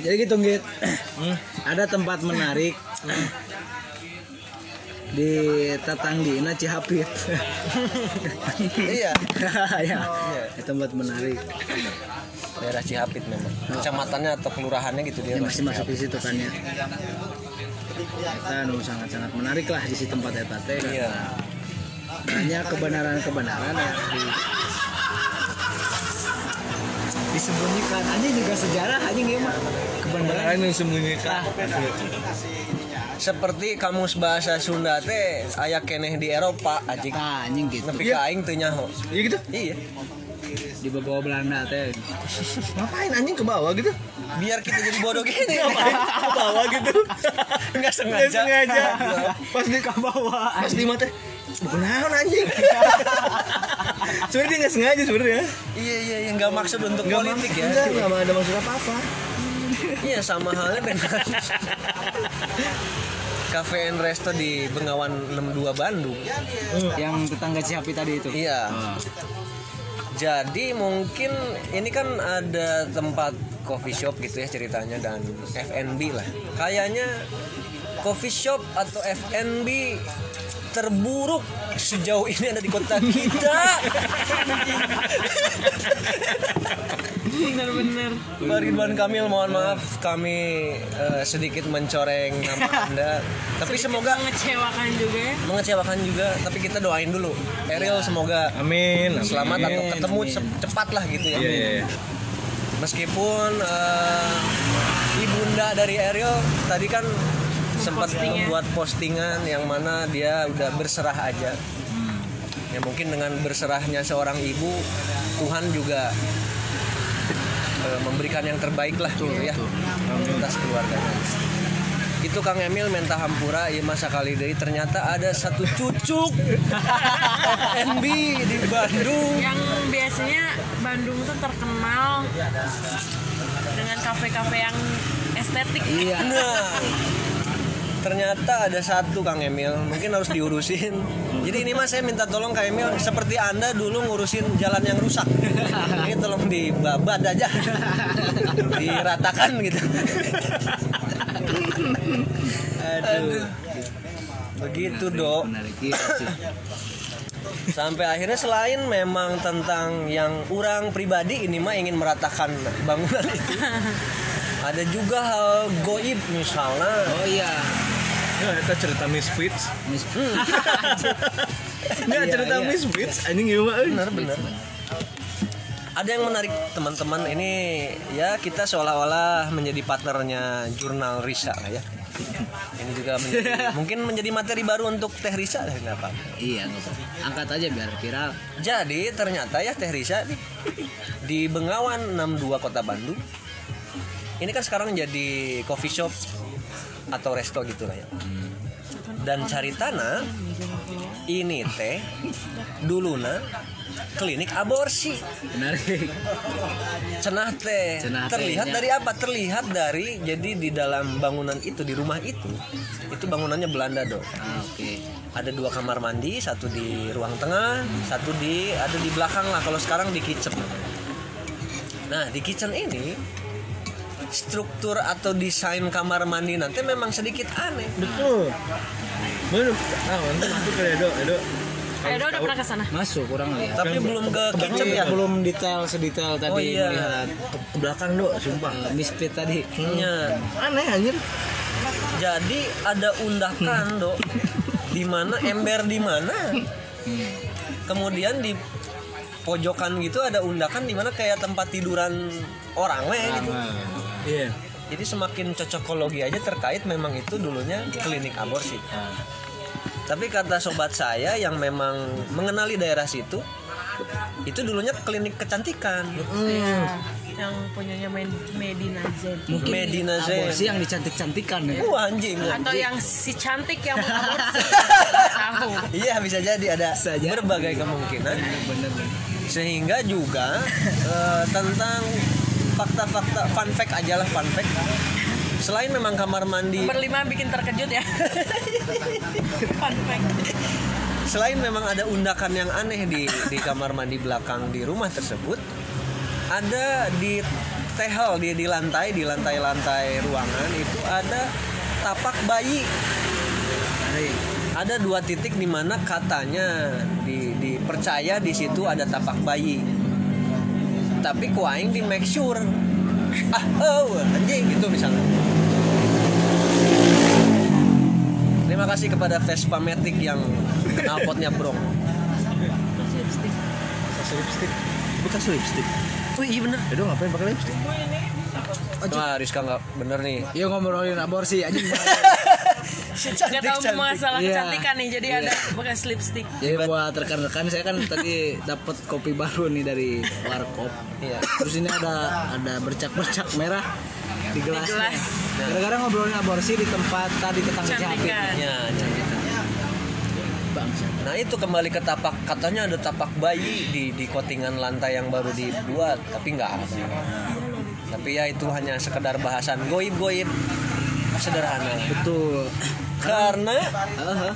Jadi gitu Git. Ada tempat menarik di Tatanggina Cihapit. iya ya, di tempat menarik. daerah Cihapit memang kecamatannya atau kelurahannya gitu dia Ya masih masuk di situ kan ya. Kita nu sangat-sangat menarik lah di si tempat eta teh. iya Banyak kebenaran-kebenaran yang di disembunyikan. Anjing juga sejarah anjing ya mah. Kebenaran yang sembunyikan seperti kamus bahasa Sunda teh aya keneh di Eropa anjing. Nah, anjing gitu. nepi ka aing teu nyaho. Iya gitu? Iya. Di bawah Belanda teh. ngapain anjing ke bawah gitu? Biar kita jadi bodoh gini. Ke bawah gitu? Nggak sengaja. Nggak sengaja. Pas di Ke bawah. pas di mata Benahan anjing. Sebenarnya nggak sengaja sebenarnya. Iya iya yang nggak maksud untuk Nggak politik ya. enggak nggak ada maksud apa apa iya sama halnya dengan Cafe and Resto di Bengawan 62 Bandung. Yang tetangga Cihapit tadi itu. iya. Oh. Jadi mungkin ini kan ada tempat coffee shop gitu ya ceritanya dan F&B lah. Kayaknya coffee shop atau F&B terburuk sejauh ini ada di kota kita. Bener-bener. Pak Ridwan Kamil mohon maaf kami eh, sedikit mencoreng nama Anda. Tapi semoga Mengecewakan juga ya. mengecewakan juga, tapi kita doain dulu. Eril semoga amin amin. selamat atau Amin, ketemu amin. cep- cepat lah gitu ya. iya iya iya. Meskipun eh, ibunda dari Ariel tadi kan sempat membuat postingan yang mana dia udah berserah aja. Ya mungkin dengan berserahnya seorang ibu, Tuhan juga eh, memberikan yang terbaik lah gitu ya atas keluarganya. Itu Kang Emil menta hampura ya masa kali deui ternyata ada satu cucuk FNB di Bandung. Yang biasanya Bandung tuh terkenal dengan kafe-kafe yang estetik. Iya. Nah, ternyata ada satu Kang Emil, mungkin harus diurusin. Jadi ini mas saya minta tolong Kang Emil, seperti anda dulu ngurusin jalan yang rusak. Ini tolong dibabat aja, diratakan gitu. Aduh. Begitu dok. Iya. Sampai akhirnya selain memang tentang yang orang pribadi ini mah ingin meratakan bangunan itu. Ada juga hal goib misalnya. Oh iya. Ya, kita cerita Misfits. Miss Nggak Iya, cerita iya. Misfits, anjing gimana? benar benar ada yang menarik teman-teman ini ya kita seolah-olah menjadi partnernya jurnal Risa lah ya ini juga menjadi, mungkin menjadi materi baru untuk Teh Risa lah nggak apa Iya. Angkat aja biar viral. jadi ternyata ya Teh Risa nih, di Bengawan 62 Kota Bandung ini kan sekarang jadi coffee shop atau resto gitu lah ya. Dan caritana ini teh duluna klinik aborsi. Menarik. cenah teh. Cenah terlihat tehnya. dari apa? Terlihat dari jadi di dalam bangunan itu di rumah itu itu bangunannya Belanda dong. Ah, Oke. ada dua kamar mandi satu di ruang tengah satu di ada di belakang lah kalau sekarang di kitchen. Nah di kitchen ini struktur atau desain kamar mandi nanti memang sedikit aneh Betul. Bener. Ah, masuk ke Edo, Edo. Eh, udah pernah ke sana. Masuk kurang lihat. tapi belum ke kitchen Tapi ya belum detail sedetail tadi Oh, iya. melihat Ke belakang, Do, sumpah. uh, misfit tadi. Iya. Aneh anjir. jadi ada undakan dok di mana ember di mana kemudian di pojokan gitu ada undakan di mana kayak tempat tiduran orang weh gitu. Iya. jadi semakin cocokologi aja terkait memang itu dulunya klinik aborsi. Tapi kata sobat saya yang memang mengenali daerah situ itu dulunya klinik kecantikan. Iya. Yang punyanya Med- Medina Zen. Mungkin Medina Zen. aborsi yang dicantik-cantikan ya. Wah anjing Atau yang si cantik yang mengaborsi. Tahu. Iya bisa jadi ada Bisa jadi. berbagai kemungkinan Bener-bener. sehingga juga eh, tentang fakta-fakta fun fact aja lah fun fact selain memang kamar mandi Berlima bikin terkejut ya. Fun fact. selain memang ada undakan yang aneh di di kamar mandi belakang di rumah tersebut ada di tehel di di lantai di lantai-lantai ruangan itu ada tapak bayi. Ada dua titik di mana katanya di, dipercaya di situ ada tapak bayi. Tapi ku aing di make sure. Ah oh anjing gitu misalnya. Terima kasih kepada Vespa Matic yang knalpotnya brong Bekas lipstick. Bekas lipstick. Oh iya bener Aduh ngapain pakai lipstick? Wah Rizka nggak bener nih Yuk ngobrolin aborsi aja Gak tahu masalah Iya. kecantikan nih, jadi ada bekas lipstick. Jadi buat rekan-rekan saya kan tadi dapat kopi baru nih dari warkop. Iya. Terus ini ada ada bercak-bercak merah di gelas. Gara-gara ngobrolin aborsi di tempat tadi tetangga Capit. Kecantikan. Nah itu kembali ke tapak katanya ada tapak bayi di di kotingan lantai yang baru dibuat tapi nggak ada. Tapi ya itu hanya sekedar bahasan goib-goib sederhana. Betul. Karena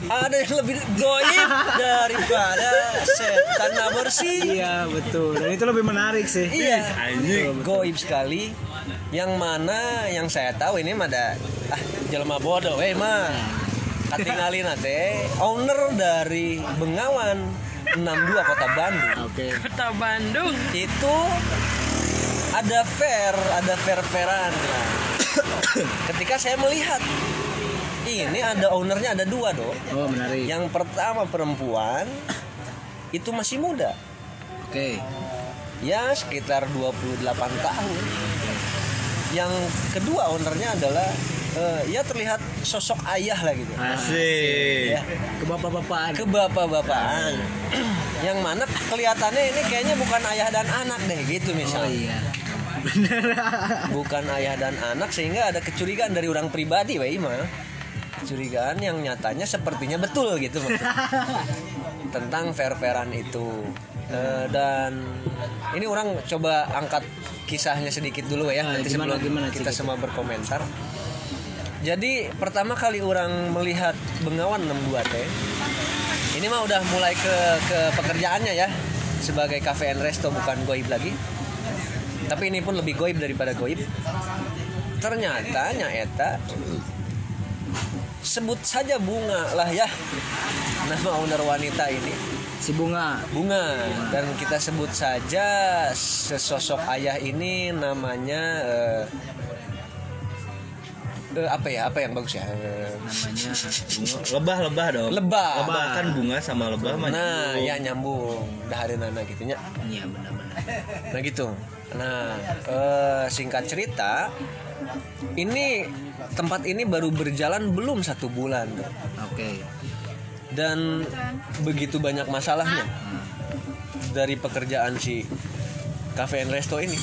ada yang lebih goib daripada setan aborsi. Iya betul. Dan itu lebih menarik sih. Iya, Anjing. goib sekali. Yang mana yang saya tahu ini ada ah jelma bodoh, eh mah. Katingalin teh owner dari Bengawan 62 Kota Bandung. Oke. Kota Bandung. Itu ada fair, ada fair-fairan. Nah, ketika saya melihat ini ada ownernya ada dua dong. Oh menarik. Yang pertama perempuan itu masih muda. Oke. ya sekitar 28 tahun yang kedua ownernya adalah eh, ya terlihat sosok ayah lah gitu Asik. ya Ke bapak-bapakan. ke bapak-bapakan yang mana kelihatannya ini kayaknya bukan ayah dan anak deh gitu Oh misalnya iya. Bener. bukan ayah dan anak sehingga ada kecurigaan dari orang pribadi Wei mah kecurigaan yang nyatanya sepertinya betul gitu maksudnya. tentang fair-fairan itu Eh, dan ini orang coba angkat kisahnya sedikit dulu ya Ah, nanti gimana- sebelum gimana kita semua berkomentar jadi pertama kali orang melihat Bengawan 62 teh ini mah udah mulai ke ke pekerjaannya ya sebagai cafe and resto bukan goib lagi. Tapi ini pun lebih goib daripada goib. Ternyata nyaeta sebut saja bunga lah ya nama owner wanita ini. Si bunga. bunga. Dan kita sebut saja sesosok ayah ini namanya eh, eh, apa ya apa yang bagus ya Namanya. Lebah lebah dong. Lebah. Lebah kan bunga sama lebah nah nyambung. ya nyambung dahareun nana gitunya Iya benar-benar. Nah gitu. Nah eh, singkat cerita, ini tempat ini baru berjalan belum satu bulan Oke. dan begitu banyak masalahnya dari pekerjaan si cafe and resto ini.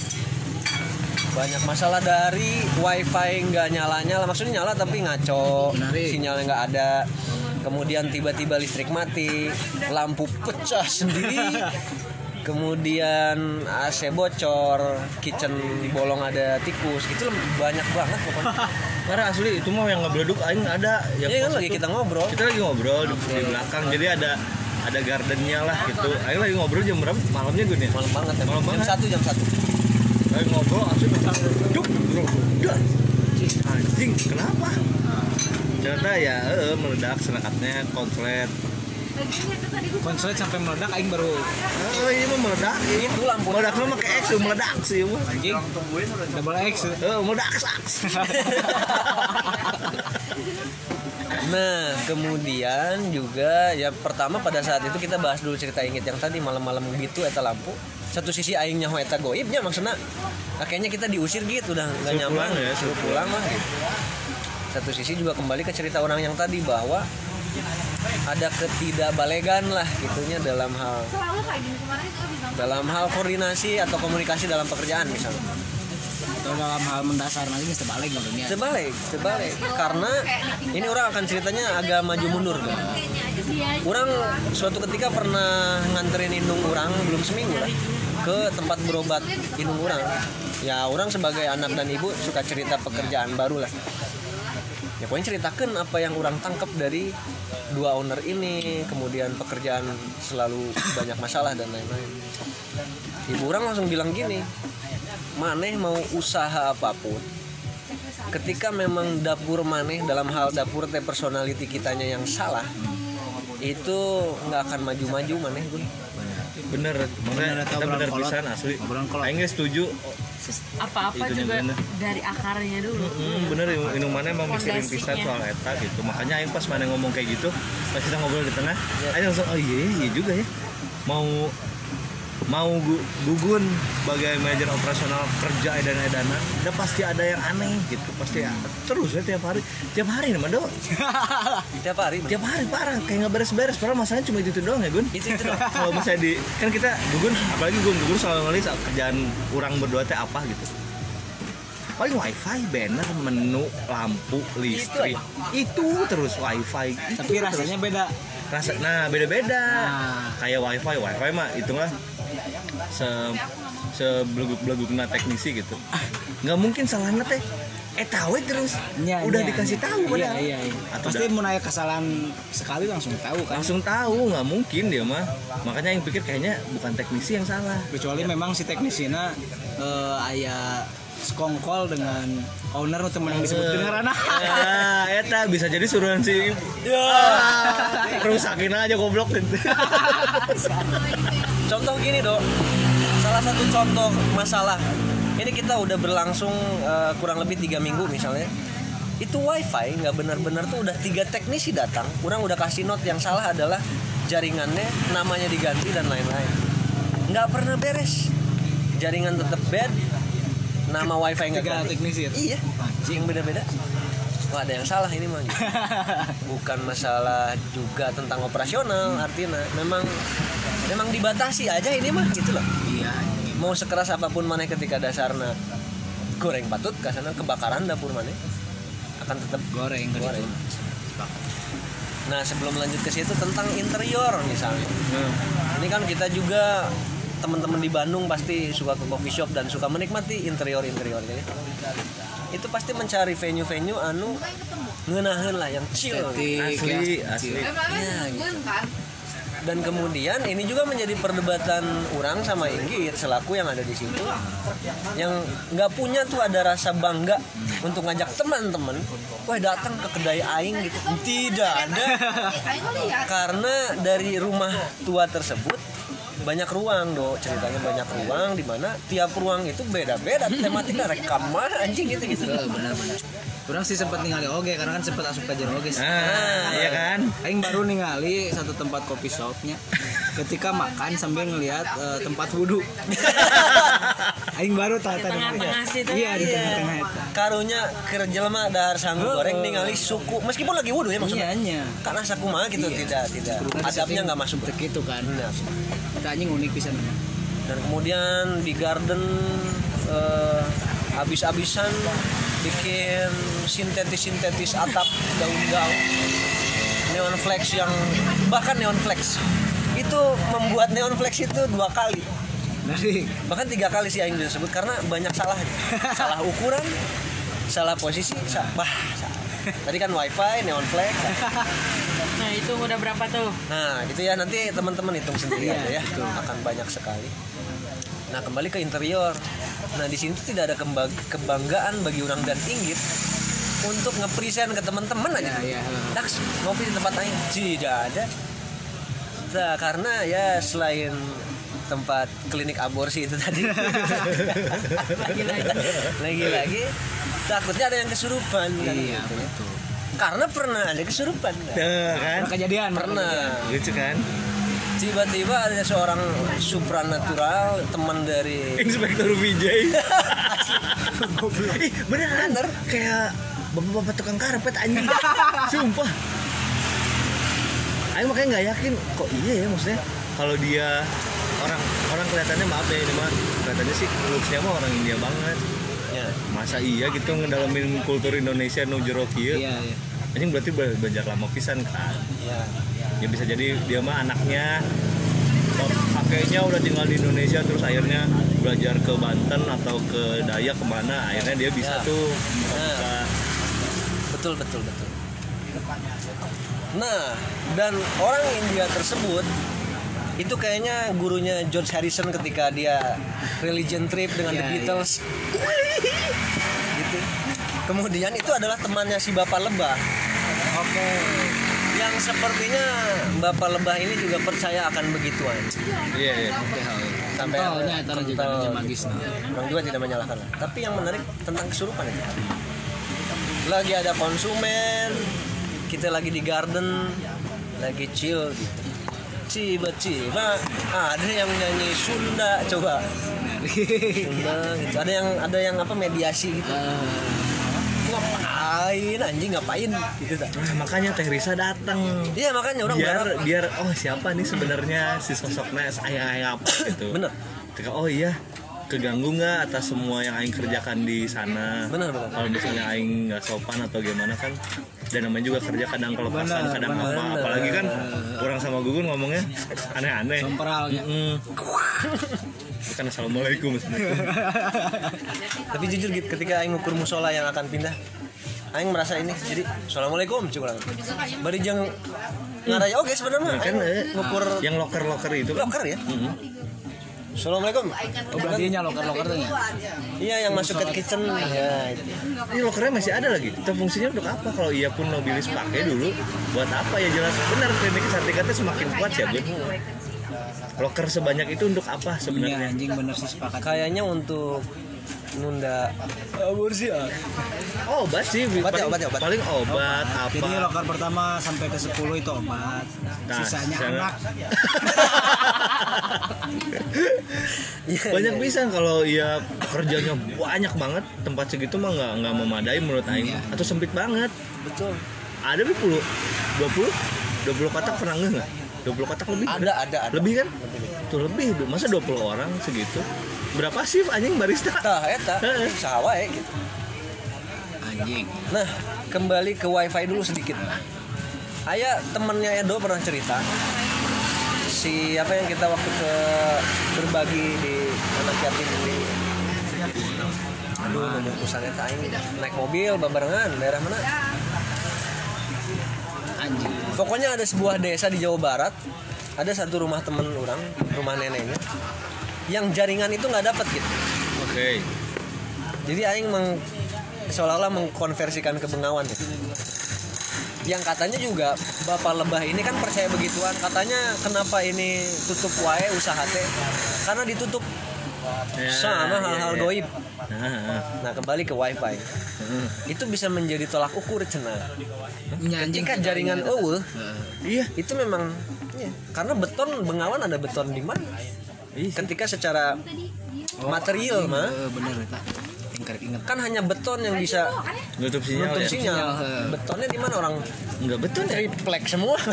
Banyak masalah dari wifi nggak nyala nyala, maksudnya nyala tapi ngaco, Menarik. sinyalnya nggak ada. Kemudian tiba-tiba listrik mati, lampu pecah sendiri. Kemudian AC bocor, kitchen bolong ada tikus, itu banyak banget pokoknya. Karena asli itu mah yang ngebleduk aing ada yang Iya kan lagi itu. kita ngobrol. Kita lagi ngobrol di, di belakang. Jadi ada ada gardennya lah gitu. Aing lagi ngobrol jam berapa? Malamnya gue nih. Malam banget ya. Malam Jam banget. satu jam satu. Lagi ngobrol asli duk. Cih, Anjing, kenapa? Ternyata ya eh, meledak senakatnya konslet. Konslet sampai meledak aing baru ini mah meledak. Itu lampu. Meledak mah pakai X meledak sih mah. anjing. Double X. Meledak saks. Nah, kemudian juga ya pertama pada saat itu kita bahas dulu cerita ingit yang tadi malam-malam gitu eta lampu. Satu sisi aing nyaho eta goibnya maksudnya nah, kayaknya kita diusir gitu udah nggak Suruh nyaman pulang ya, suruh pulang lah gitu. Satu sisi juga kembali ke cerita orang yang tadi bahwa ada ketidakbalegan lah gitunya dalam hal selalu kayak gini kemarin itu bisa dalam hal koordinasi atau komunikasi dalam pekerjaan misalnya. Atau dalam hal mendasar nanti sebalik ngobrolnya. Terbalik, terbalik. Karena ini orang akan ceritanya agak maju mundur. Kan? Orang suatu ketika pernah nganterin indung orang belum seminggu lah ke tempat berobat indung orang. Ya, orang sebagai anak dan ibu suka cerita pekerjaan baru lah. Ya pokoknya ceritakan apa yang orang tangkap dari dua owner ini kemudian pekerjaan selalu banyak masalah dan lain-lain ibu orang langsung bilang gini maneh mau usaha apa pun ketika memang dapur maneh dalam hal dapur teh personality kitanya yang salah itu nggak akan maju-maju maneh gue bener Bener, maksudnya atau kita obrolan bener kolot. pisan asli Obrolan kolot. Aing geus setuju Sus- apa-apa juga bener. dari akarnya dulu. Hmm, bener minumannya emang mikirin pisan soal eta gitu. Makanya Aing pas mana ngomong kayak gitu pas kita ngobrol di tengah Aing langsung oh iya iya juga ya. Mau mau gu- gugun sebagai manajer operasional kerja edan edanan udah pasti ada yang aneh gitu pasti ya. terus ya tiap hari tiap hari nih Mando tiap hari bener. tiap hari parah kayak nggak beres-beres padahal masalahnya cuma itu, itu doang ya Gun itu itu doang. kalau misalnya di kan kita gugun apalagi gun gugun selalu ngelis kerjaan orang berdua teh apa gitu paling wifi banner menu lampu listrik itu, terus wifi itu Tapi terus. rasanya beda. rasa nah beda beda Nah. kayak wifi wifi mah itulah se se beleguk belegukna teknisi gitu nggak mungkin salahnya teh eh tahu terus Nya, udah nya, dikasih nya. tahu Iya, padahal. iya, iya. Atau Pasti mau nanya kesalahan sekali langsung tahu kan. langsung tahu nggak mungkin dia mah makanya yang pikir kayaknya bukan teknisi yang salah Kecuali memang si teknisina eh aya skongkol dengan owner nu temen yang disebut dengan anak. Ah, eta bisa jadi suruhan si Ya. rusakin aja goblok contoh gini dok. Salah satu contoh masalah. Ini kita udah berlangsung eh, kurang lebih tiga minggu misalnya. Itu wifi nggak benar-benar tuh udah tiga teknisi datang. Kurang udah kasih note yang salah adalah jaringannya namanya diganti dan lain-lain. Nggak pernah beres. Jaringan tetap bad nama wifi nggak ganti. teknisi ya? iya yang beda-beda Wah ada yang salah ini mah gitu. bukan masalah juga tentang operasional artinya. Memang memang dibatasi aja ini mah gitu loh. Iya. mau sekeras apa pun mana ketika dasarnya goreng patut kasana kebakaran dapur mana akan tetap Goreng goreng. nah sebelum lanjut ke situ tentang interior misalnya. Hmm. ini kan kita juga teman-teman di Bandung pasti suka ke coffee shop dan suka menikmati interior interior jadi itu pasti mencari venue-venue anu ngenahin lah yang chill. Estetik asli ya. asli. Ya, gitu. dan kemudian ini juga menjadi perdebatan orang sama Inggit selaku yang ada di situ yang nggak punya tuh ada rasa bangga untuk ngajak teman-teman wah datang ke kedai aing gitu. Tidak ada. Karena dari rumah tua tersebut banyak ruang do ceritanya banyak ruang di mana tiap ruang itu beda-beda tematiknya rekaman anjing gitu gitu benar-benar. Kurang sih sempat ningali oge karena kan sempat asup kajian oge. sih. nah iya kan Aing baru ningali satu tempat kopi shopnya ketika makan sambil ngelihat eh, tempat wudhu. Aing baru tahu Di tengah-tengah situ Iya di ya. tengah-tengah itu. karunya keur jelema dahar sanggup goreng ningali suku. Meskipun lagi wudhu ya maksudnya. Iya nya. karena sakumaha gitu Iya. tidak tidak. Adabnya nggak masuk. Untuk itu kan. Kita anjing unik bisa dan kemudian di garden eh, habis-habisan bikin sintetis-sintetis atap daun-daun. Neon flex yang bahkan neon flex itu membuat neon flex itu dua kali Dari bahkan tiga kali sih yang disebut karena banyak salahnya salah ukuran salah posisi sa wah salah. tadi kan wifi neon flex Nah itu udah berapa tuh? nah gitu ya nanti teman-teman hitung sendiri Iya, aja ya betul. akan banyak sekali nah kembali ke interior nah di sini tuh tidak ada kebanggaan bagi orang dan inggit untuk ngepresent ke teman-teman aja Ya, ya. Dax ngopi di tempat lain tidak ada nah, karena ya selain tempat klinik aborsi itu tadi. Lagi-lagi. lagi-lagi takutnya ada yang kesurupan. Kan Iya gitu betul. karena pernah ada kesurupan kan? Tuh, kan? Pernah kejadian pernah lucu kan? Tiba-tiba ada seorang supranatural teman dari Inspektur Vijay. Ih, beneran? Bener. kayak bapak-bapak tukang karpet anjing. Sumpah. Aing makanya nggak yakin. Kok iya ya maksudnya? Kalau dia orang orang kelihatannya maaf ya ini mah. Kelihatannya sih looksnya mah orang India banget. Ya masa iya gitu ngedalamin kultur Indonesia nu jero kieu? Iya iya. anjing berarti be- belajar lama pisan kan? Ya ya bisa jadi dia mah anaknya oh, kakeknya udah tinggal di Indonesia terus akhirnya belajar ke Banten atau ke Dayak ke mana akhirnya dia bisa Ya. tuh. Bisa betul betul betul. Nah dan orang India tersebut itu kayaknya gurunya George Harrison ketika dia religion trip dengan The Ya, Beatles. Gitu. Kemudian itu adalah temannya si bapak lebah. Oke. yang sepertinya bapak lebah ini juga percaya akan begituan. Iya iya sampai Kentalnya kental. juga magis. Nah. orang juga tidak menyalahkan. Lah. tapi yang menarik tentang kesurupan itu. Lagi ada konsumen kita lagi di garden lagi chill gitu ciba ciba ah, ada yang nyanyi Sunda coba. Sunda gitu. Ada yang ada yang apa mediasi gitu. Ngapain anjing ngapain? Gitu tak Nah, makanya Teh Risa datang. Iya makanya orang biar berharap biar oh siapa nih sebenarnya si sosoknya ayah ayah apa gitu. Bener. Oh iya keganggu nggak atas semua yang aing kerjakan di sana Benar, benar. kalau misalnya aing nggak sopan atau gimana kan dan namanya juga kerja kadang kelepasan kadang benar. apa apalagi kan orang sama gugun ngomongnya aneh-aneh Sempralnya. Mm. bukan assalamualaikum tapi jujur gitu ketika aing ngukur musola yang akan pindah aing merasa ini jadi assalamualaikum cukup bari jeng ngaraya oke sebenarnya kan aing eh, ngukur yang loker loker itu kan loker ya Mm-mm. Assalamualaikum. Oh berarti nya loker loker tuh ya. iya yang masuk ke kitchen. Ya ini lokernya masih ada lagi? Itu fungsinya untuk apa? Kalau ia pun mobilis pakai dulu buat apa? Ya jelas. Benar klinik sertifikatnya semakin kuat ya Bun. Loker sebanyak itu untuk apa Iya sebenarnya anjing bener sih sepakat. kayaknya untuk nunda. Aborsi ah. obat sih Obat ya, paling, obat ya, obat. paling obat apa? Jadi loker pertama sampai ke 10 itu obat. Nah, Sisanya sisanya- anak. Banyak bisa kalau ia kerjanya banyak banget tempat segitu mah nggak nggak memadai menurut Aing. Iya. atau sempit banget. Betul. Ada 20 20 20 kotak pernah nggak nggak? 20 kotak lebih ada ada ada. Lebih kan? Tuh lebih. Masa 20 orang segitu? Berapa shift anjing barista? Tah eta. Heeh. sawa ya gitu. Anjing. Nah, kembali ke wifi dulu sedikit. Ayah temennya Edo pernah cerita si apa yang kita waktu ke berbagi di anak yatim di aduh nomor kusannya aing naik mobil babarengan daerah mana? Anjing. pokoknya ada sebuah desa di Jawa Barat. Ada satu rumah temen orang rumah neneknya yang jaringan itu nggak dapat gitu. Oke. Jadi aing meng, seolah-olah mengkonversikan ke bengawan gitu. Yang katanya juga bapak lebah ini kan percaya begituan. Katanya kenapa ini tutup wae usaha teh? Karena ditutup. Ya, sama iya, hal-hal iya. goib. Nah, nah kembali ke wifi. Heeh. itu bisa menjadi tolak ukur cena Nya anjing. ketika jaringan eueuh iya. itu memang iya, karena beton bengawan ada beton di mana? Iya. ketika secara material mah. Eh, bener karek inget. kan hanya beton yang bisa nutup sinyal nutup ya? sinyal. Sinyal, betonnya di mana orang? Nggak betul ya? Triplek semua.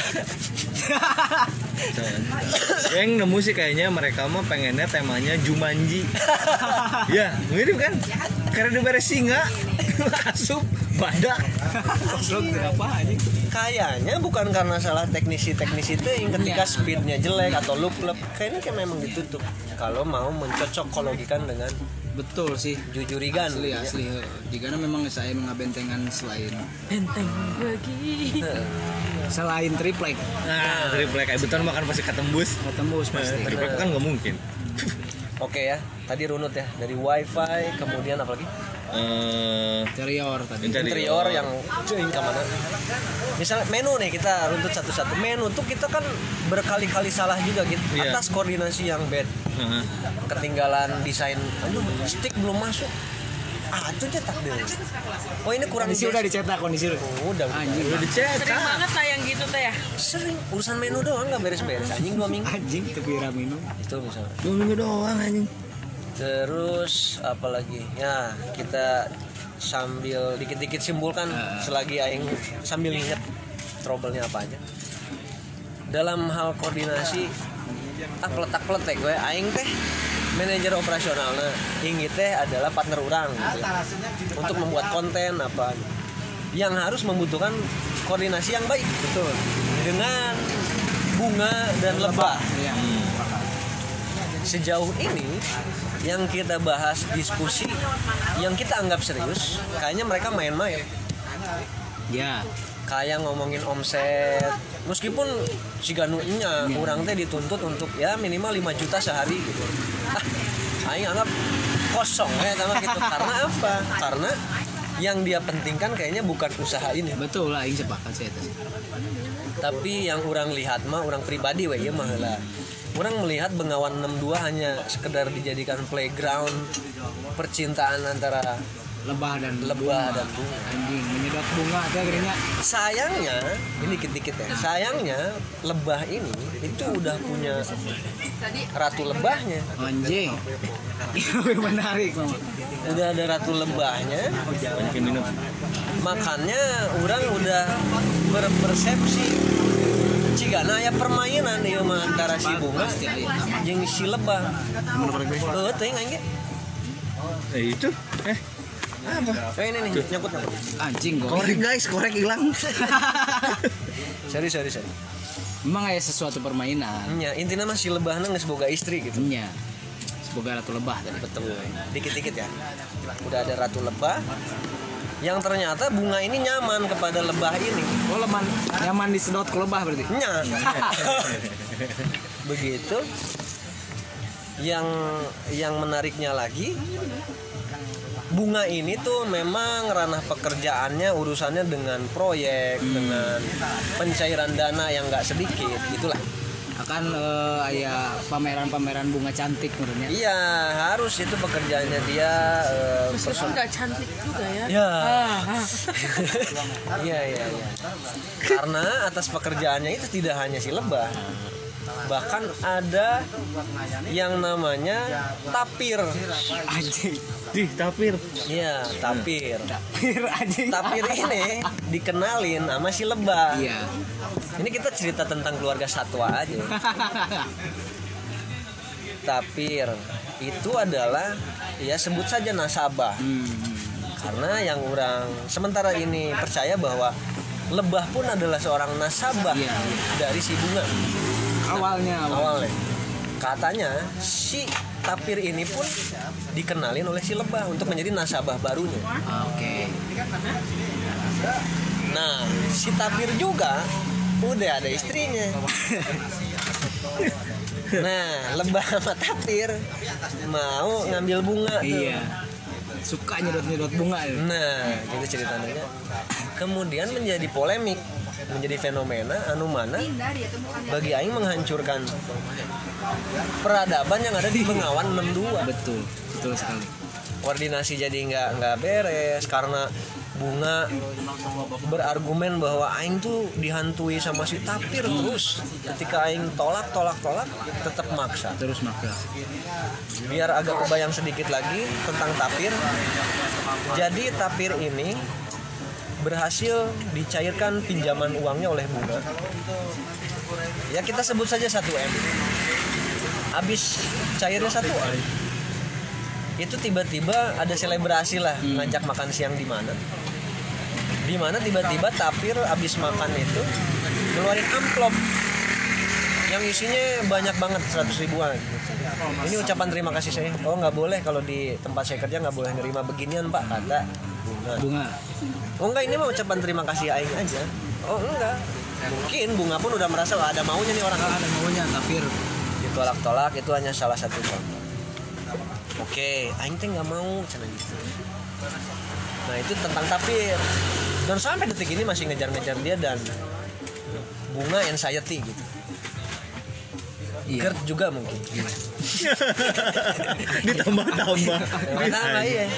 Yang nemu sih kayaknya mereka mah pengennya temanya Jumanji. Ya mirip kan? Karena beres singa asup badak Goblok kenapa anjing? kayaknya bukan karena salah teknisi-teknisi itu yang ketika Iya. speednya jelek atau loop loop kayaknya kayak memang ditutup. Kalau mau mencocokologikan dengan Betul sih. jujurigan Asli asli. Jika memang saya mengabentengan selain Benteng bagi. selain triplek nah triplek kayak beton makan pasti ketembus tembus pasti. triplek kan nggak mungkin oke ya tadi runut ya dari wifi kemudian apa lagi eh Interior tadi. Interior. interior yang cuing ke mana misalnya menu nih kita runtut satu-satu menu tuh kita kan berkali-kali salah juga gitu Iya. atas koordinasi yang bad Heeh. ketinggalan desain aduh stick belum masuk ah itu cetak deh oh ini kurang Kondisi udah dicetak kondisi udah. Oh, udah Anjing. udah dicetak Sering banget lah yang gitu teh ya. sering urusan menu doang nggak beres-beres anjing dua minggu Anjing itu pira minum. itu misalnya dua minggu doang anjing terus apalagi ya kita sambil dikit-dikit simpulkan Ah. selagi aing sambil inget trouble-nya apa aja. Dalam hal koordinasi ah peletak peletek gue aing teh manajer operasional nah ingi teh adalah partner orang gitu. Untuk membuat konten apa. Yang harus membutuhkan koordinasi yang baik betul. Dengan bunga dan lebah. Iya. sejauh ini yang kita bahas diskusi yang kita anggap serius kayaknya mereka main-main. Ya. Kayak ngomongin omset. Meskipun si ganunya Iya. kurang teh dituntut untuk ya minimal 5 juta sehari gitu. Ah aing anggap kosong ya sama gitu. Karena apa? Karena yang dia pentingkan kayaknya bukan usaha ini. Betul lah ini sepakat saya tapi yang orang lihat mah orang pribadi we ya mah lah orang melihat Bengawan 62 hanya sekedar dijadikan playground percintaan antara lebah dan lebah bunga. dan bunga. Anjing menyedot bunga tuh akhirnya. Sayangnya ini dikit-dikit ya sayangnya lebah ini itu udah punya ratu lebahnya. Anjing. Menarik mama udah ada ratu lebahnya. Banyak yang minum. Makanya orang udah berpersepsi cigana ya permainan ya mah antara si bunga jeung si lebah. Oh teuing aing ge. eh itu. Eh. Eh, ini nih nyangkut nyangkut. Anjing kok korek guys korek hilang. Sorry sorry sorry. Memang aya sesuatu permainan. Nya intinya mah si lebahna geus boga istri gitu. Nya semoga ratu lebah tadi. Betul. Dikit-dikit ya. Udah ada ratu lebah yang ternyata bunga ini nyaman kepada lebah ini. Oh leman. Nyaman disedot ke lebah berarti? Nya begitu. Yang yang menariknya lagi bunga ini tuh memang ranah pekerjaannya urusannya dengan proyek dengan pencairan dana yang nggak sedikit itulah akan eh, aya pameran-pameran bunga cantik menurutnya iya harus itu pekerjaannya dia Meskipun person- nggak cantik juga ya. Ya. Iya iya. Karena atas pekerjaannya itu tidak hanya si lebah. Bahkan ada yang namanya tapir. anjing Dih, tapir. Iya, tapir. pir anjing Tapir ini dikenalin sama si lebah. iya Ini kita cerita tentang keluarga satwa aja. Tapir itu adalah ya sebut saja nasabah. hmm. Karena yang orang sementara ini percaya bahwa lebah pun adalah seorang nasabah Iya, iya. dari si bunga awalnya awal awalnya. Katanya si tapir ini pun dikenalin oleh si lebah untuk menjadi nasabah barunya. Oke Nah, si tapir juga udah ada istrinya. Nah, lebah sama tapir mau ngambil bunga tuh. iya suka nyedot-nyedot bunga ya. Nah, gitu ceritanya. Kemudian menjadi polemik, menjadi fenomena anu mana bagi aing menghancurkan peradaban yang ada di Bengawan 62. betul betul sekali Koordinasi jadi nggak nggak beres karena bunga berargumen bahwa aing tuh dihantui sama si tapir terus ketika aing tolak tolak tolak tetap maksa terus maka biar agak kebayang sedikit lagi tentang tapir. Jadi tapir ini berhasil dicairkan pinjaman uangnya oleh bunga. Ya kita sebut saja 1 M. Habis cairnya 1 M. Itu tiba-tiba ada selebrasi lah ngajak makan siang di mana. Di mana tiba-tiba tapir habis makan itu ngeluarin amplop yang isinya banyak banget 100 ribuan. Ini ucapan terima kasih saya. Oh nggak boleh kalau di tempat saya kerja nggak boleh nerima beginian pak kata bunga. Bunga. Oh enggak ini mah ucapan terima kasih aing aja. Oh enggak mungkin bunga pun udah merasa "Wah, ada maunya nih orang. Ada maunya tapir. Ditolak-tolak itu hanya salah satu contoh. Oke aing teh nggak mau cina gitu nah itu tentang tapir dan sampai detik ini masih ngejar-ngejar dia dan bunga anxiety gitu iya Gerd juga mungkin Ditambah-tambah. Pertama iya.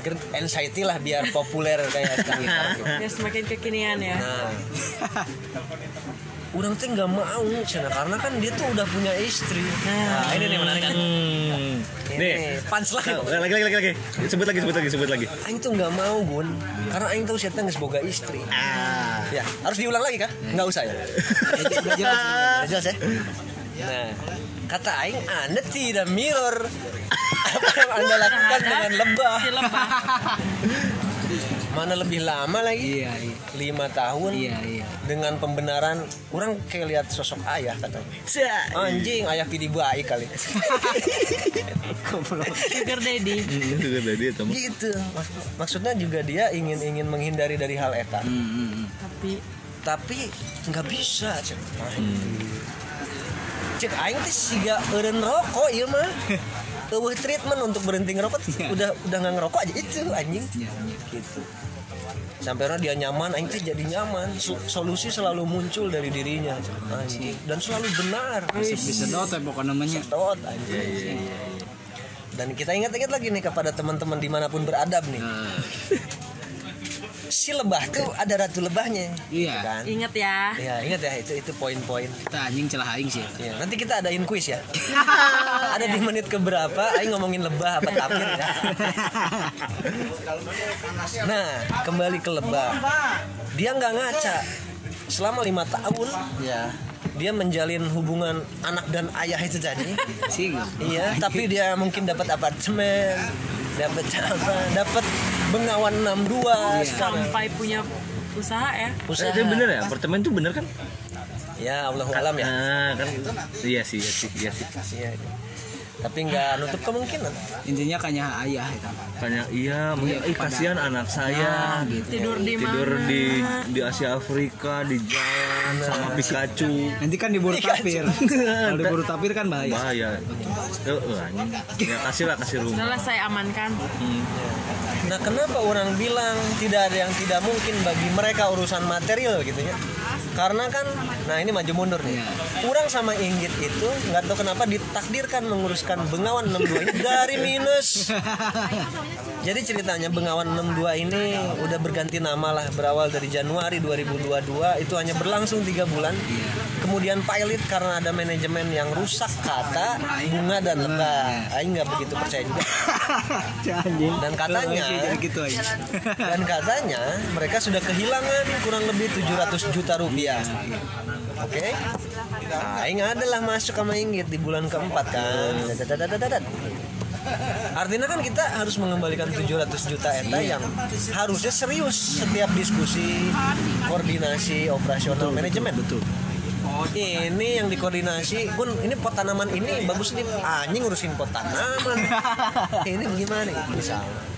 Gerd anxiety lah biar populer kayak sekarang. gitu. Ya semakin kekinian ya. Nah, orang tuh nggak mau cina karena kan dia tuh udah punya istri. Nah, ini nih menarik. Hmm. Ini Nih. punchline. Lagi lagi lagi lagi. Sebut lagi sebut lagi sebut lagi. Aing tuh nggak mau gun, karena Aing tahu siapa nggak boga istri. Ah. Ya, harus diulang lagi kah? Nggak usah ya. udah jelas jelas ya. Nah, kata Aing, Anda tidak mirror apa yang Anda lakukan dengan lebah. Mana lebih lama lagi? Iya iya. Lima tahun. Iya iya. Dengan pembenaran orang kayak lihat sosok ayah katanya anjing ayah pidi baik kali. Sugar daddy. itu kan tadi ya teman gitu. Maksud- maksudnya juga dia ingin ingin menghindari dari hal eta. Hmm, hmm, hmm. Tapi tapi nggak bisa cek. Cek aing teh siga eureun rokok ieu mah Eueuh treatment untuk berhenti ngerokok Iya. udah udah nggak ngerokok aja itu anjing. Iya, iya. gitu. Sampai orang dia nyaman teh jadi nyaman. Solusi selalu muncul dari dirinya anjing. Dan selalu benar. Bisa dot ya pokoknya namanya. Sedot, anjing. Dan kita ingat-ingat lagi nih kepada teman-teman di mana pun beradab nih. Nah, si lebah tuh ada ratu lebahnya Iya. kan inget ya. ya ingat ya itu itu poin-poin kita anjing celah aing sih Ya, nanti kita adain kuis ya. Ada di menit keberapa? Aing ngomongin lebah apa tapir ya. Nah, kembali ke lebah. Dia nggak ngaca. Selama lima tahun, ya dia menjalin hubungan anak dan ayah itu tadi. sih Iya, tapi dia mungkin dapat apartemen, dapat apa? Dapat bengawan 62 sekarang. Sampai punya usaha ya. Usaha. itu bener ya apartemen tuh bener kan Ya, Allah alam ya. ah kan iya sih iya sih iya sih Iya. Tapi nggak nutup kemungkinan. intinya kayaknya ayah itu Kayaknya iya, mungkin ih kasihan anak saya gitu Tidur di mana? tidur di di Asia Afrika di jalan sama Pikachu nanti kan diburu tapir kalau diburu tapir kan bahaya bahaya eh eh, anjing ya kasih lah kasih rumah Udahlah saya amankan. Hmm. Nah, kenapa orang bilang tidak ada yang tidak mungkin bagi mereka urusan material gitu ya? Karena kan, nah ini maju mundur nih. Iya. Orang sama Inggit itu nggak tahu kenapa ditakdirkan Bengawan 62 ini dari minus. Jadi ceritanya Bengawan 62 ini udah berganti nama lah berawal dari Januari 2022 itu hanya berlangsung tiga bulan. Kemudian pilot karena ada manajemen yang rusak kata bunga dan lebah. Aing nggak begitu percaya juga. Dan katanya gitu dan katanya mereka sudah kehilangan kurang lebih 700 juta rupiah. Oke. Nah, Aing adalah masuk sama Inggit di bulan keempat kan. Artinya kan kita harus mengembalikan 700 juta eta yang harusnya serius setiap diskusi koordinasi operasional manajemen. betul Ini yang dikoordinasi pun ini pot tanaman ini bagus nih anjing ngurusin pot tanaman. ini bagaimana misalnya.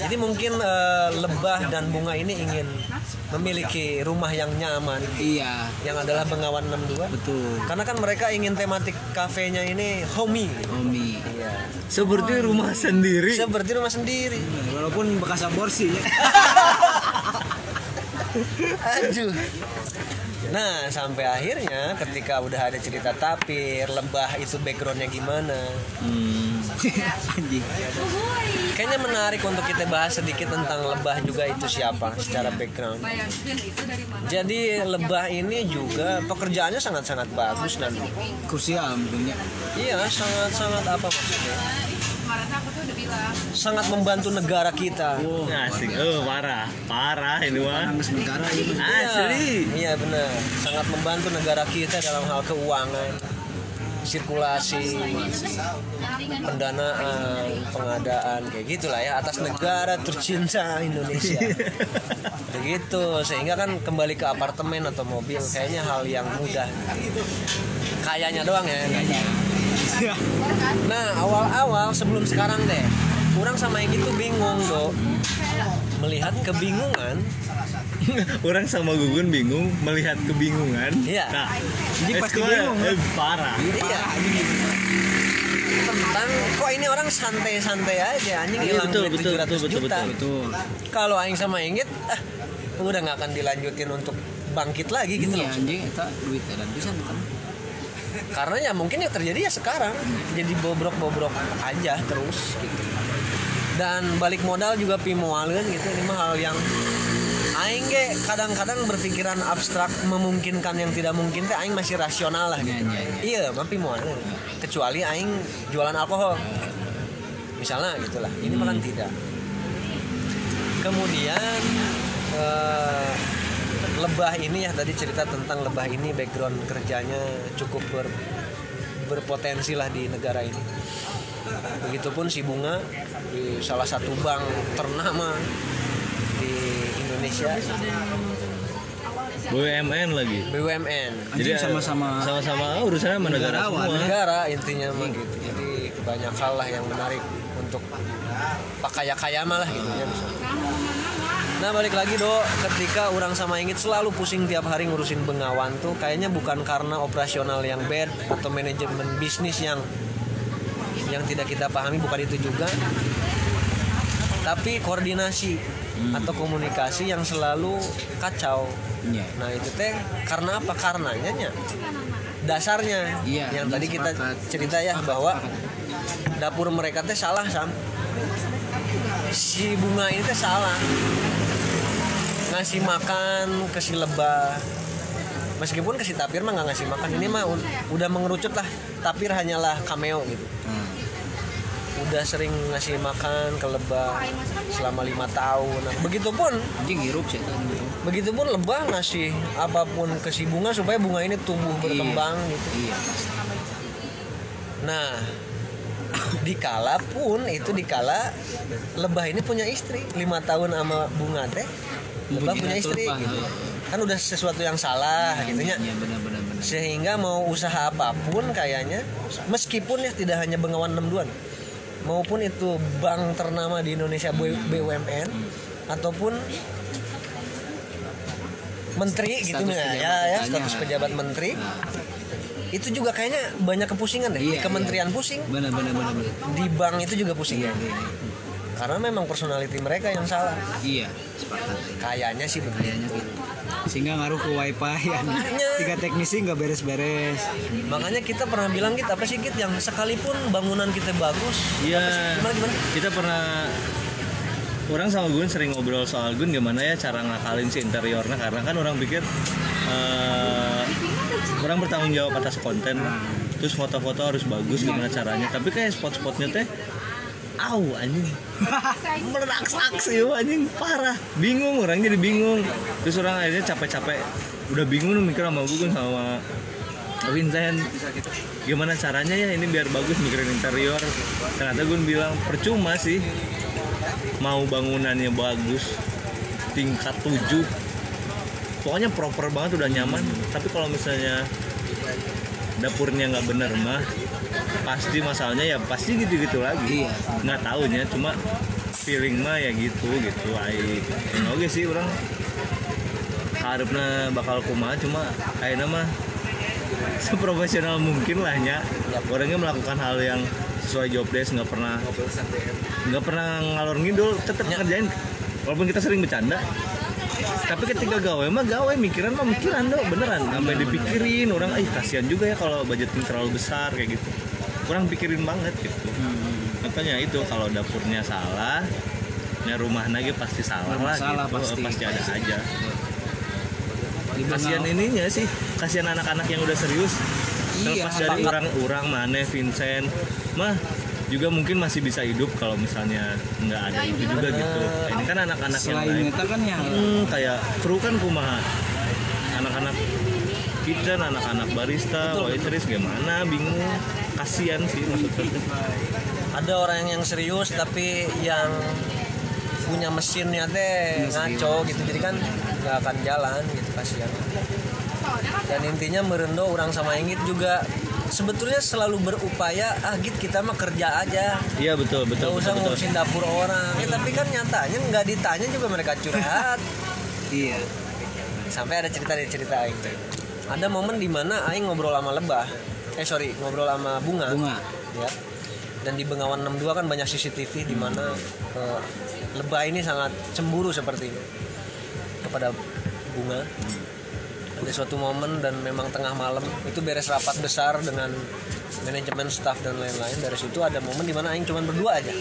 Jadi mungkin eh, lebah dan bunga ini ingin memiliki rumah yang nyaman iya yang adalah Bengawan 62. betul Karena kan mereka ingin tematik kafenya ini homey. Omi Iya. seperti rumah sendiri Seperti rumah sendiri. walaupun bekas aborsi ya Aduh. Nah, sampai akhirnya ketika udah ada cerita tapir, lebah itu backgroundnya gimana? Hmm. anjing Kayaknya menarik untuk kita bahas sedikit tentang lebah juga itu siapa secara background. Jadi lebah ini juga pekerjaannya sangat-sangat bagus dan krusial mungkin ya iya sangat-sangat apa maksudnya? Sangat membantu negara kita. asik oh parah parah ini mah negara ini asli Iya benar, sangat membantu negara kita dalam hal keuangan, sirkulasi, pendanaan, pengadaan kayak gitulah ya atas negara tercinta Indonesia. Begitu sehingga kan kembali ke apartemen atau mobil kayaknya hal yang mudah. Kayaknya doang ya. kayaknya. Nah awal-awal sebelum sekarang deh, kurang sama yang gitu bingung dok. Melihat kebingungan orang sama Gugun bingung melihat kebingungan Iya. nah Jadi pasti eh, bingung, eh, parah Iya. Tentang kok ini orang santai-santai aja anjing Iya, hilang betul, duit betul, 700 betul, betul, juta. betul Kalau aing sama Inggit ah, udah nggak akan dilanjutin untuk bangkit lagi gitu loh. anjing itu duit dan bisa bukan Karena ya mungkin yang terjadi ya sekarang jadi bobrok-bobrok aja terus gitu. Dan balik modal juga pimoaleun gitu ini mah hal yang aing ge kadang-kadang berpikiran abstrak memungkinkan yang tidak mungkin teh aing masih rasional lah gitu. Iya, iya, Iya, mah pimoaleun. Kecuali aing jualan alkohol. Misalnya gitulah. Ini kan tidak. Kemudian eh, lebah ini ya tadi cerita tentang lebah ini background kerjanya cukup ber, berpotensi lah di negara ini. Begitupun si bunga di salah satu bank ternama di Indonesia. BUMN lagi? BUMN Anjing sama-sama sama-sama oh, urusannya sama negara semua. negara intinya mah gitu. Jadi banyak hal lah yang menarik untuk pak kaya kaya malah gitu ya bisa. Nah balik lagi do, ketika orang sama Ingit selalu pusing tiap hari ngurusin bengawan tuh kayaknya bukan karena operasional yang bad atau manajemen bisnis yang yang tidak kita pahami bukan itu juga, tapi koordinasi atau komunikasi yang selalu kacau. Iya. Nah itu teh karena apa? Karenanya nya. Dasarnya. Iya, yang tadi kita cerita ya bahwa dapur mereka teh salah sam. Si bunga ini teh salah ngasih makan ke si lebah. Meskipun ke si tapir mah nggak ngasih makan. Ini mah udah mengerucut lah. Tapir hanyalah cameo gitu. Hmm. udah sering ngasih makan ke lebah selama lima tahun. Nah, begitupun Anjing hirup sih begitupun lebah ngasih apa pun ke si bunga supaya bunga ini tumbuh berkembang gitu. Iya. Nah, dikala pun itu dikala lebah ini punya istri. Lima tahun sama bunga teh Bunyi punya istri gitu. kan udah sesuatu yang salah gitu ya Iya benar benar benar. sehingga mau usaha apa pun kayaknya meskipun ya tidak hanya Bengawan 62 maupun itu bank ternama di Indonesia B- BUMN ataupun menteri gitu Status ya pejabat ya, ya ditanya. status pejabat menteri Nah, itu juga kayaknya banyak kepusingan deh di Iya, kementerian pusing benar benar benar benar. di bank itu juga pusing Iya, ya iya. Karena memang personality mereka yang salah Iya, sepakat. kayaknya sih begitu Kayaknya gitu. Sehingga ngaruh ke wifi ya. Tiga teknisi nggak beres-beres. makanya kita pernah bilang kita apa sih Kit, yang sekalipun bangunan kita bagus Iya. gimana gimana kita pernah orang sama Gun sering ngobrol soal Gun gimana ya cara ngakalin si interiornya karena kan orang pikir eh, orang bertanggung jawab atas konten terus foto-foto harus bagus gimana caranya tapi kayak spot-spotnya teh au anjing. Meraksak sih anjing. Parah. Bingung orang jadi bingung. Terus orang akhirnya capek-capek. Udah bingung mikir sama Gun sama Vincent. Gimana caranya ya ini biar bagus mikirin interior? Ternyata gue bilang percuma sih. Mau bangunannya bagus. Tingkat 7 pokoknya proper banget udah nyaman. Tapi kalau misalnya dapurnya nggak bener mah pasti masalahnya ya pasti gitu-gitu lagi. Iya. nggak tahunya cuma feeling mah ya gitu gitu ai ya, oke sih orang harapnya bakal kumaha cuma kayaknya mah seprofesional mungkin lah nya. Orangnya melakukan hal yang sesuai job desk nggak pernah nggak pernah ngalor ngidul tetap kerjain. Walaupun kita sering bercanda tapi ketika gawe mah gawe mikiran mah mikiran dong beneran. Sampai dipikirin orang ih kasihan juga ya kalau budgeting terlalu besar kayak gitu. Kurang pikirin banget gitu. Makanya itu kalau dapurnya salah ya rumah lagi pasti salah lah Salah gitu. pasti. pasti ada aja. Kasihan ininya sih kasihan anak-anak yang udah serius. Iya, terlepas dari orang-orang mana Vincent. Mah juga mungkin masih bisa hidup kalau misalnya nggak ada itu juga gitu. Ini kan anak-anak yang lain. Itu kan yang hmm, kayak kru kan kumaha? Anak-anak kitchen anak-anak barista waitress gimana? Bingung. Kasihan sih maksudnya. Ada orang yang serius tapi yang punya mesinnya teh ngaco gitu. Jadi kan nggak akan jalan gitu kasihan. Dan intinya merendo orang sama Ingit juga sebetulnya selalu berupaya ah git kita mah kerja aja. Iya betul betul usah betul, betul. ngurusin dapur orang. Ya, tapi kan nyatanya nggak ditanya juga mereka curhat. Iya. Sampai ada cerita dari cerita Aing ada momen di mana Aing ngobrol sama lebah. Eh sorry ngobrol sama bunga. Bunga. ya. Dan di Bengawan 62 kan banyak CCTV di mana eh, lebah ini sangat cemburu sepertinya kepada bunga ada suatu momen dan memang tengah malam itu beres rapat besar dengan manajemen staff dan lain-lain dari situ ada momen di mana Aing cuma berdua aja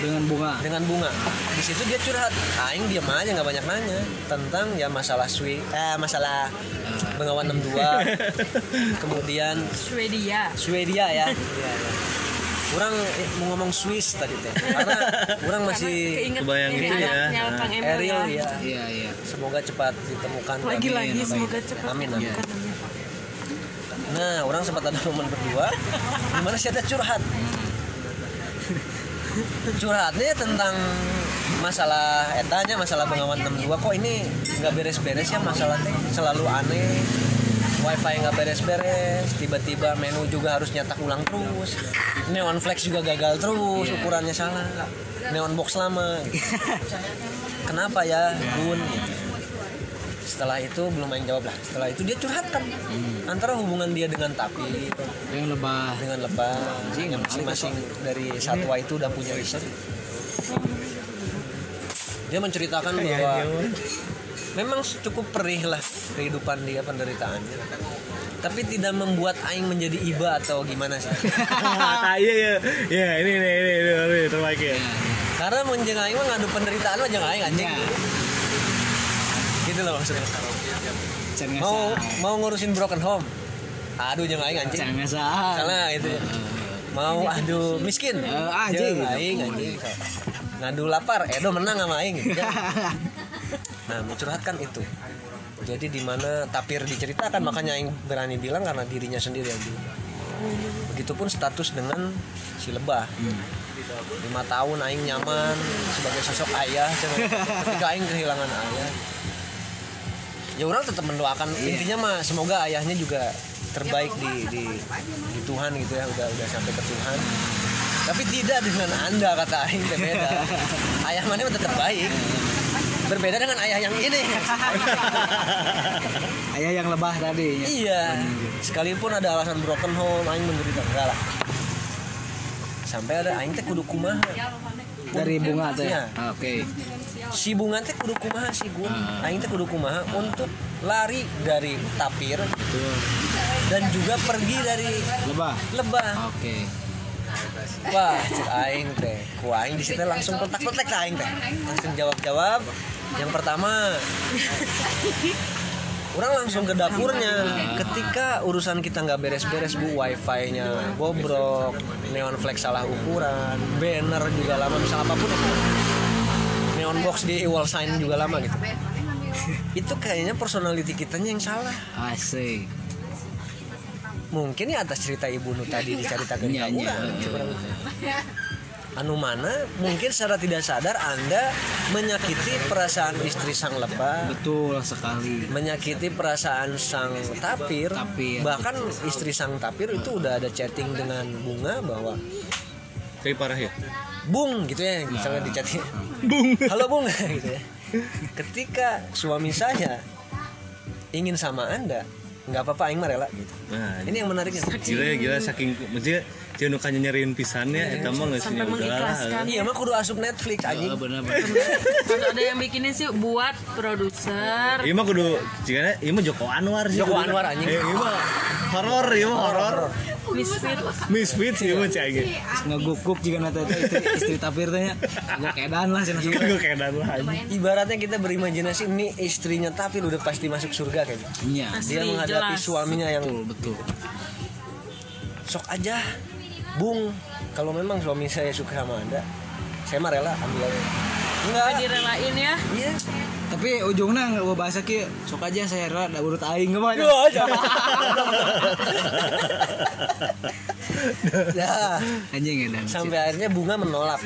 dengan bunga. dengan bunga di situ dia curhat Aing diam aja nggak banyak nanya tentang ya masalah swi eh masalah Bengawan 62 kemudian Swedia. Swedia ya. Iya, iya. Kurang eh, mau ngomong Swiss tadi teh. Karena kurang masih kebayang gitu ya. Emil Ariel ya. ya. Iya iya. Semoga cepat ditemukan. Lagi-lagi Amin, semoga cepat. Amin, amin. Nah, orang sempat ada momen berdua di mana si ada curhat. Curhatnya tentang masalah etanya masalah pengawan 62 kok ini nggak beres-beres ya masalah teh selalu aneh wifi nggak beres-beres tiba-tiba menu juga harus nyetak ulang terus. Neon flex juga gagal terus ukurannya salah. Neon box lama. Kenapa ya bun? Gitu. setelah itu belum main jawab lah. Setelah itu dia curhatkan antara hubungan dia dengan tapi yang lebah. dengan lebah. Masing-masing dari satwa itu udah punya riset dia menceritakan bahwa memang cukup perih lah kehidupan dia penderitaannya. Tapi tidak membuat aing menjadi iba atau gimana sih? Iya iya. Iya ini ini ini ini, ini terbaik ya karena menjeng aing mah ngadu penderitaan mah jangan aing anjing. Ya. gitu loh maksudnya. Mau ngasa mau ngurusin broken home. Aduh jangan aing anjing. Salah itu ya. mau aduh miskin. Anjing. Aing anjing. Ngadu lapar edo menang sama aing gitu. nah mencurhatkan itu. Jadi di mana tapir diceritakan makanya aing berani bilang karena dirinya sendiri yang bilang. Begitupun status dengan si lebah. Lima tahun aing nyaman sebagai sosok ayah ketika aing kehilangan ayah ya orang tetap mendoakan. Intinya mah semoga ayahnya juga terbaik di, di di Tuhan gitu ya. Udah udah sampai ke Tuhan. Tapi tidak dengan anda kata aing beda ayah mana tetap baik berbeda dengan ayah yang ini. Ayah yang lebah tadi. Ya. iya. Sekalipun ada alasan broken home aing menderita. Enggak lah. Sampai ada aing teh kudu kumaha. Dari bunga tuh ya oke. Si bunga teh kudu kumaha si gun Ah. aing teh kudu kumaha untuk lari dari tapir betul. dan juga pergi dari lebah? lebah. Oke. Wah cek aing teh. Ku aing di situ langsung kontak-kontak ke aing teh. Langsung jawab-jawab yang pertama orang langsung ke dapurnya. Ketika urusan kita nggak beres-beres bu wifi nya bobrok neon flex salah ukuran banner juga lama misal apa pun itu. Neon box di wall sign juga lama gitu. Itu kayaknya personality kitanya yang salah. Asik. Mungkin ya atas cerita ibu nu tadi diceritakan Iya, iya. curang. Anu mana? Mungkin secara tidak sadar anda menyakiti perasaan istri sang lebah betul sekali. Menyakiti perasaan sang tapir, Tapir. bahkan istri sang tapir itu udah ada chatting dengan bunga bahwa tapi parah ya? Bung gitu ya misalnya di chatting bung. Halo bung. Gitu ya. Ketika suami saya ingin sama anda nggak apa-apa aing mah rela gitu. Nah ini yang menariknya. gila ya gila saking maksudnya jangan nukanya nyariin pisannya eta mah geus Sampai mengikhlaskan. iya mah kudu asup Netflix anjing oh, benar Kalau ada yang bikinin sih buat produser. Iya mah kudu jika iya mah Joko Anwar sih. Joko. Anwar, anjing. Eh, Iya mah horor, iya mah horor. Misfit. Misfit sih mah cai ge. ngeguk-guk jika nanti itu istri, istri tapir tanya gue keadaan lah sih Gue keadaan lah anjing. ibaratnya kita berimajinasi ini istrinya tapir udah pasti masuk surga kayaknya iya dia menghadapi suaminya yang betul betul sok aja bung kalau memang suami saya suka sama anda saya mah rela ambil. Aja enggak Direlain ya. iya. Tapi ujungnya nggak gue bahasa ki sok aja saya rela da urut aing nggak mau aja. Ya anjing ya dan sampai akhirnya bunga menolak.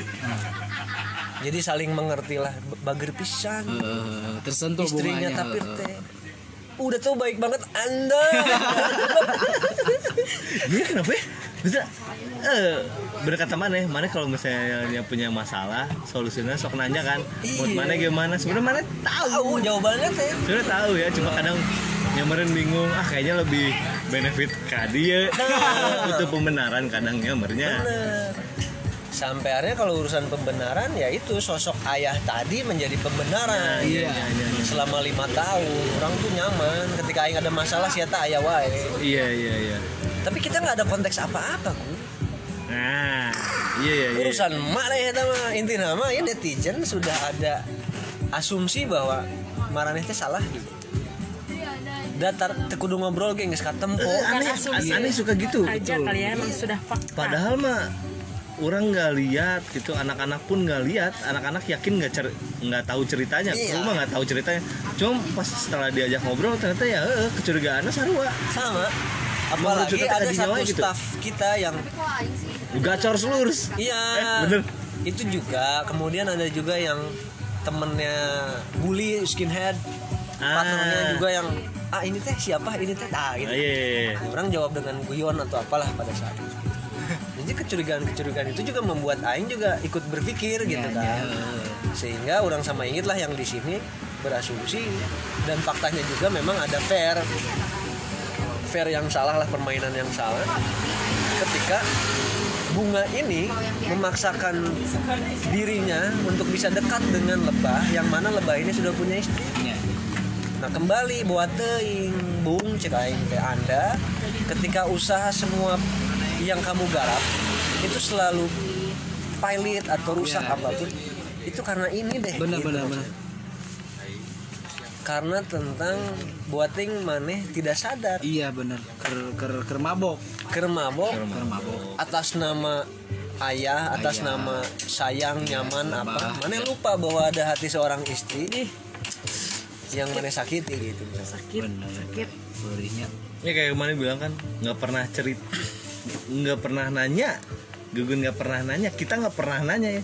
Jadi saling mengerti lah bager pisan. Eh, tersentuh istrinya bunganya. tapir eh, eh. teh udah tuh baik banget anda. Iya kenapa ya? Bisa eh berkata mana ya? Mana kalau misalnya yang punya masalah, solusinya sok nanya kan. Buat Iya. mana gimana? Sebenarnya mana tahu. jawabannya teh Sebenarnya tahu ya, cuma kadang nyamarin bingung ah kayaknya lebih benefit ke dia butuh pembenaran kadang nyamernya Bener. sampai akhirnya kalau urusan pembenaran ya itu sosok ayah tadi menjadi pembenaran Iya. iya, iya. selama lima tahun orang tuh nyaman ketika aing ada masalah siapa ayah wae iya iya iya tapi kita nggak ada konteks apa-apa ku. Nah iya iya iya. Urusan mana ya mah inti nama. Ya netizen sudah ada asumsi bahwa maraneh teh salah gitu datar tekudu ngobrol geng geus katempo aneh, asumsi. aneh suka gitu. Aja kali ya emang sudah fakta. padahal mah orang nggak lihat gitu. Anak-anak pun nggak lihat. Anak-anak yakin nggak cer nggak tahu ceritanya. Iya. nggak tahu ceritanya. Cuma pas setelah diajak ngobrol ternyata ya eh, kecurigaannya sarua sama apalagi ada satu gitu. staff kita yang gacor selurus iya Eh, bener. itu juga kemudian ada juga yang temennya bully skinhead Ah. partnernya juga yang ah ini teh siapa ini teh ah gitu Ah, iya, iya, iya. orang jawab dengan guyon atau apalah pada saat itu jadi kecurigaan-kecurigaan itu juga membuat Aing juga ikut berpikir gitu Ya, kan ya. sehingga orang sama Ingit lah yang di sini berasumsi dan faktanya juga memang ada fair fair yang salah lah permainan yang salah. Ketika bunga ini memaksakan dirinya untuk bisa dekat dengan lebah yang mana lebah ini sudah punya istri. Ya. Nah kembali buat teing bung cek aing teh anda. Ketika usaha semua yang kamu garap itu selalu pilot atau rusak Ya. apa pun itu karena ini deh benar gitu. benar benar karena tentang buating maneh tidak sadar. Iya benar ker ker ker mabok. Keur mabok. Ker mabok. Atas nama ayah atas Ayah. nama sayang nyaman apa. maneh lupa bahwa ada hati seorang istri yang maneh sakiti gitu. Sakit benar sakit. Perihnya ya kayak kemarin bilang kan nggak pernah cerit nggak pernah nanya. Gugun nggak pernah nanya kita nggak pernah nanya ya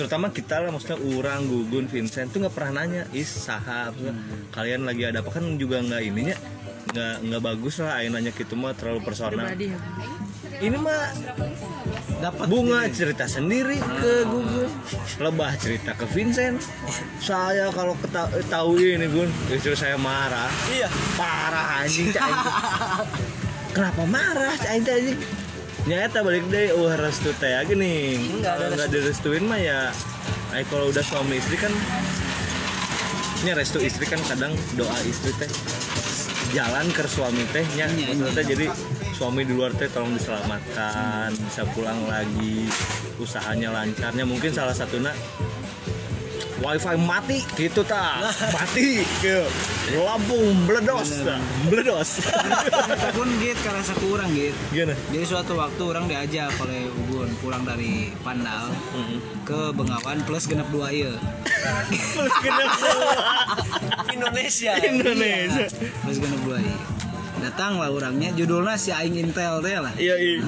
terutama kita lah maksudnya orang Gugun Vincent tuh nggak pernah nanya is saha maksudnya, kalian lagi ada apa? Kan juga nggak ininya nggak nggak bagus lah ayo nanya gitu mah terlalu personal. Pribadi ya ini mah dapat bunga cerita sendiri ke Gugun lebah cerita ke Vincent. Saya kalau keta- tahu ini Gun istri saya marah. Iya. Parah anjing kenapa marah anjing nyata balik deh wah restu teh gini Enggak ada kalau nggak direstuin mah ya ay kalau udah suami istri kan nya restu istri kan kadang doa istri teh jalan ke suami teh nya. Iya, maksudnya iya. jadi suami di luar teh tolong diselamatkan bisa pulang lagi usahanya lancarnya mungkin salah satunya wifi mati gitu ta mati ke Lampung bledos tah. bledos pun git karena satu orang git. Gimana? Jadi suatu waktu orang diajak oleh Ugun pulang dari Pandal ke Bengawan plus genep dua iya. Plus genep semua Indonesia. Indonesia. Plus genep dua iya. Datang lah orangnya judulnya si Aing Intel teh lah. Iya iya.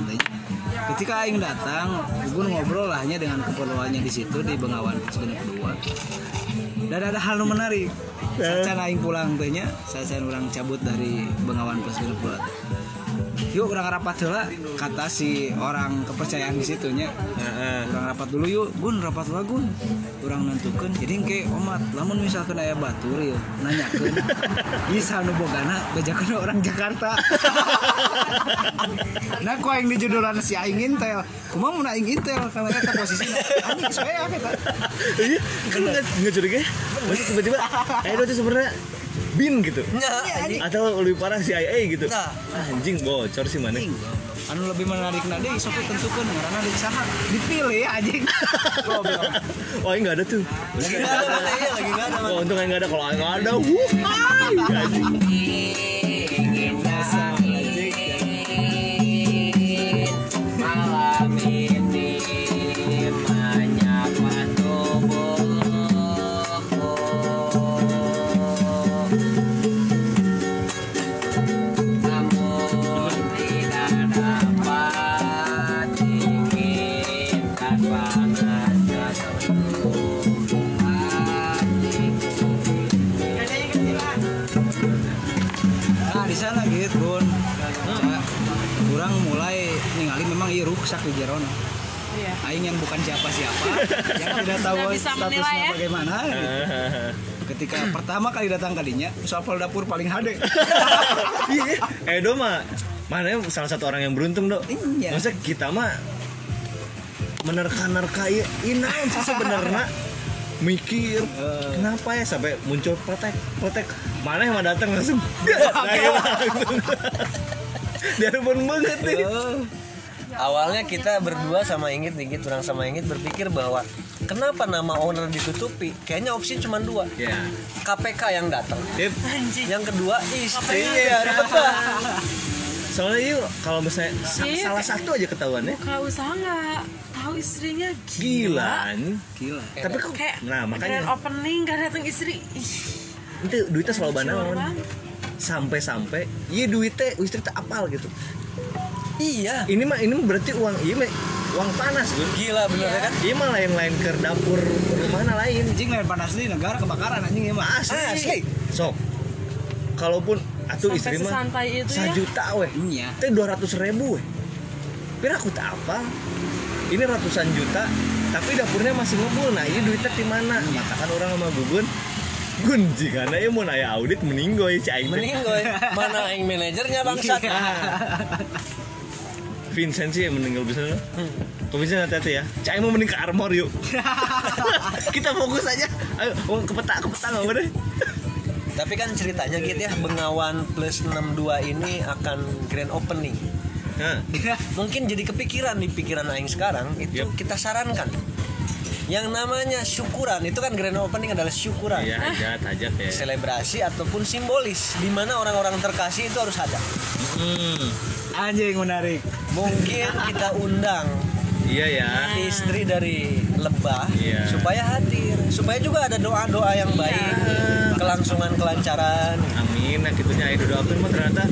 Ketika Aing datang Ugun ngobrol lah hanya dengan keperluannya di situ di Bengawan plus genep dua dan ada hal menarik. Saat Aing pulang tehnya saat orang cabut dari Bengawan plus genep dua yuk orang rapat lah kata si orang kepercayaan di situnya orang rapat dulu yuk. Gun rapat lah gun. Orang nentukan jadi kayak omat lamun misalkan aya batur ya nanyakan bisa nu bogana bejakan orang Jakarta. Nah kok yang di judulan si aing intel. Kumaha mun aing intel kalau eta posisi anjing saya kita iya kan nggak curiga tiba-tiba eh itu sebenarnya bin gitu. Nah, atau lebih parah CIA gitu. Nah. anjing bocor sih mana? Anu lebih menarik nade sok tentukan karena di saha dipilih ya anjing. Oh nggak ada tuh. Lagi nggak ada iya lagi nggak ada oh untung nggak ada kalau nggak ada wuh anjing tahu bisa statusnya menilai ya. bagaimana. gitu. Ketika pertama kali datang kadinya, sapal dapur paling hade. iya Edo mah mana salah satu orang yang beruntung dok Iya. maksudnya kita mah menerka-nerka iya inaun sih sebenarnya mikir kenapa ya sampai muncul protek protek mana yang mau datang langsung lagi langsung dia pun banget nih Eh, awalnya kita berdua sama Ingit Ingit orang sama Ingit berpikir bahwa kenapa nama owner ditutupi? Kayaknya opsi cuma dua. Ya KPK yang datang. Yep. yang kedua istri Iya, ya apa? Soalnya yuk kalau misalnya sa- Iya, salah satu aja ketahuan ya. Buka usaha nggak? Tahu istrinya? Gila. Gila. tapi kok kayak nah grand makanya opening gak datang istri. Ih, itu duitnya selalu banget. sampai-sampai iya duitnya istri tak apal gitu iya. Ini mah ini berarti uang iya mah uang panas. Gue gila bener ya kan? Iya mah lain-lain ke dapur rumahna lain? Anjing lain panas di negara kebakaran anjing ya mah. Asli, Asli. sok. Kalaupun atuh Sampai istri mah sesantai itu ya. weh iya. Teh dua ratus ribu weh Pira aku tak apa? Ini ratusan juta tapi dapurnya masih ngebul nah ini duitnya di mana? Katakan orang sama gugun gun jika ya mau naya audit meninggoy cai meninggoy. Mana yang manajernya bangsat? Iya. Vincent sih yang meninggal bisa Kau Vincent hati-hati ya? Cai mau mending ke armor yuk. Kita fokus aja. Ayo oh, ke peta ke peta nggak deh tapi kan ceritanya gitu ya Bengawan plus 62 ini akan grand opening. Mungkin jadi kepikiran di pikiran Aing sekarang itu kita sarankan yang namanya syukuran itu kan grand opening adalah syukuran. Iya hajat hajat ya. Selebrasi ataupun simbolis di mana orang-orang terkasih itu harus ada hmm, anjing menarik. Mungkin kita undang Iya ya. istri dari lebah Iya. supaya hadir. Supaya juga ada doa-doa yang baik kelangsungan kelancaran. Amin. Nah gitu nya Ayo doakan mah ternyata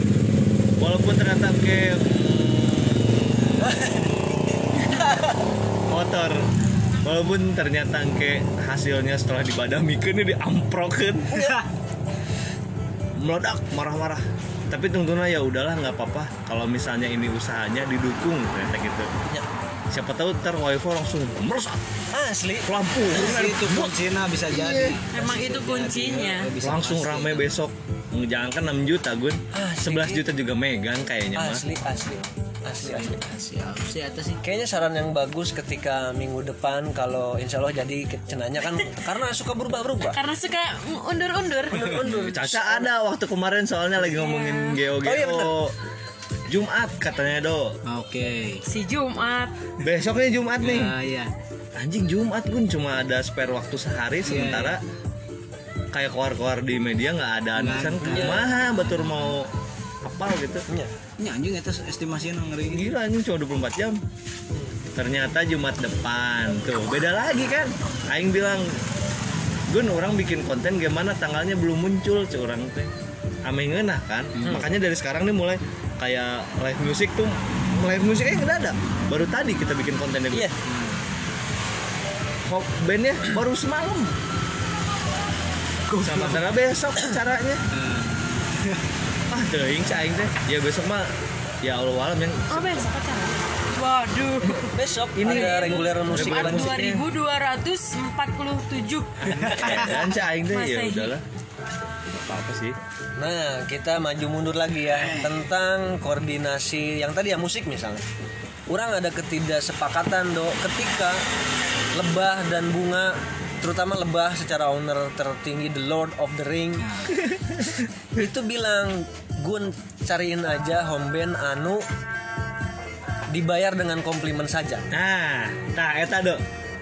Walaupun ternyata ke Motor Walaupun ternyata ke hasilnya setelah dibadamikan ini diamprokin. Meledak marah-marah. Tapi tentunya ya udahlah nggak apa-apa. Kalau misalnya ini usahanya didukung ternyata gitu. Ya. siapa tahu ntar wifi langsung merusak. Asli. Lampu. Itu kuncinya bisa jadi. Emang itu kuncinya. Langsung pasti. rame besok. Jangan kan 6 juta gun. Asli, 11 juta juga megang kayaknya mah. Asli asli asli asli siap sih atas sih. Kayaknya saran yang bagus ketika minggu depan kalau insya Allah jadi cenanya kan karena suka berubah-berubah. Karena suka undur-undur. Undur. Caca ada waktu kemarin soalnya lagi ngomongin geo Oh, iya geo Jumat katanya do. Oke. Si Jumat. besoknya Jumat nih. Ya iya. Anjing Jumat gun cuma ada spare waktu sehari sementara kayak keluar-keluar di media nggak ada anisan kumaha betul mau apa gitu. Iya. Ini anjing itu estimasinya ngeri. Gini gila anjing cuma 24 jam. Ternyata Jumat depan. Tuh beda lagi kan? Aing bilang Gun orang bikin konten gimana? Tanggalnya belum muncul cuy orang teh. Ame ngeunah kan? Makanya dari sekarang nih mulai kayak live music tuh live musiknya nggak ada. Baru tadi kita bikin kontennya Iya. Kok bandnya baru semalam. Sementara besok caranya ah teuing si aing teh ya besok mah ya Allah alam yang Oh besok acara. Waduh. Besok Ini ada reguler musik musik. 2247. dan si aing teh ya udahlah apa apa sih Nah, kita maju mundur lagi ya tentang koordinasi yang tadi ya musik misalnya. Orang ada ketidaksepakatan do ketika lebah dan bunga terutama lebah secara owner tertinggi The Lord of the Ring. Itu bilang Gun cariin aja home band anu dibayar dengan komplimen saja. Nah nah eta do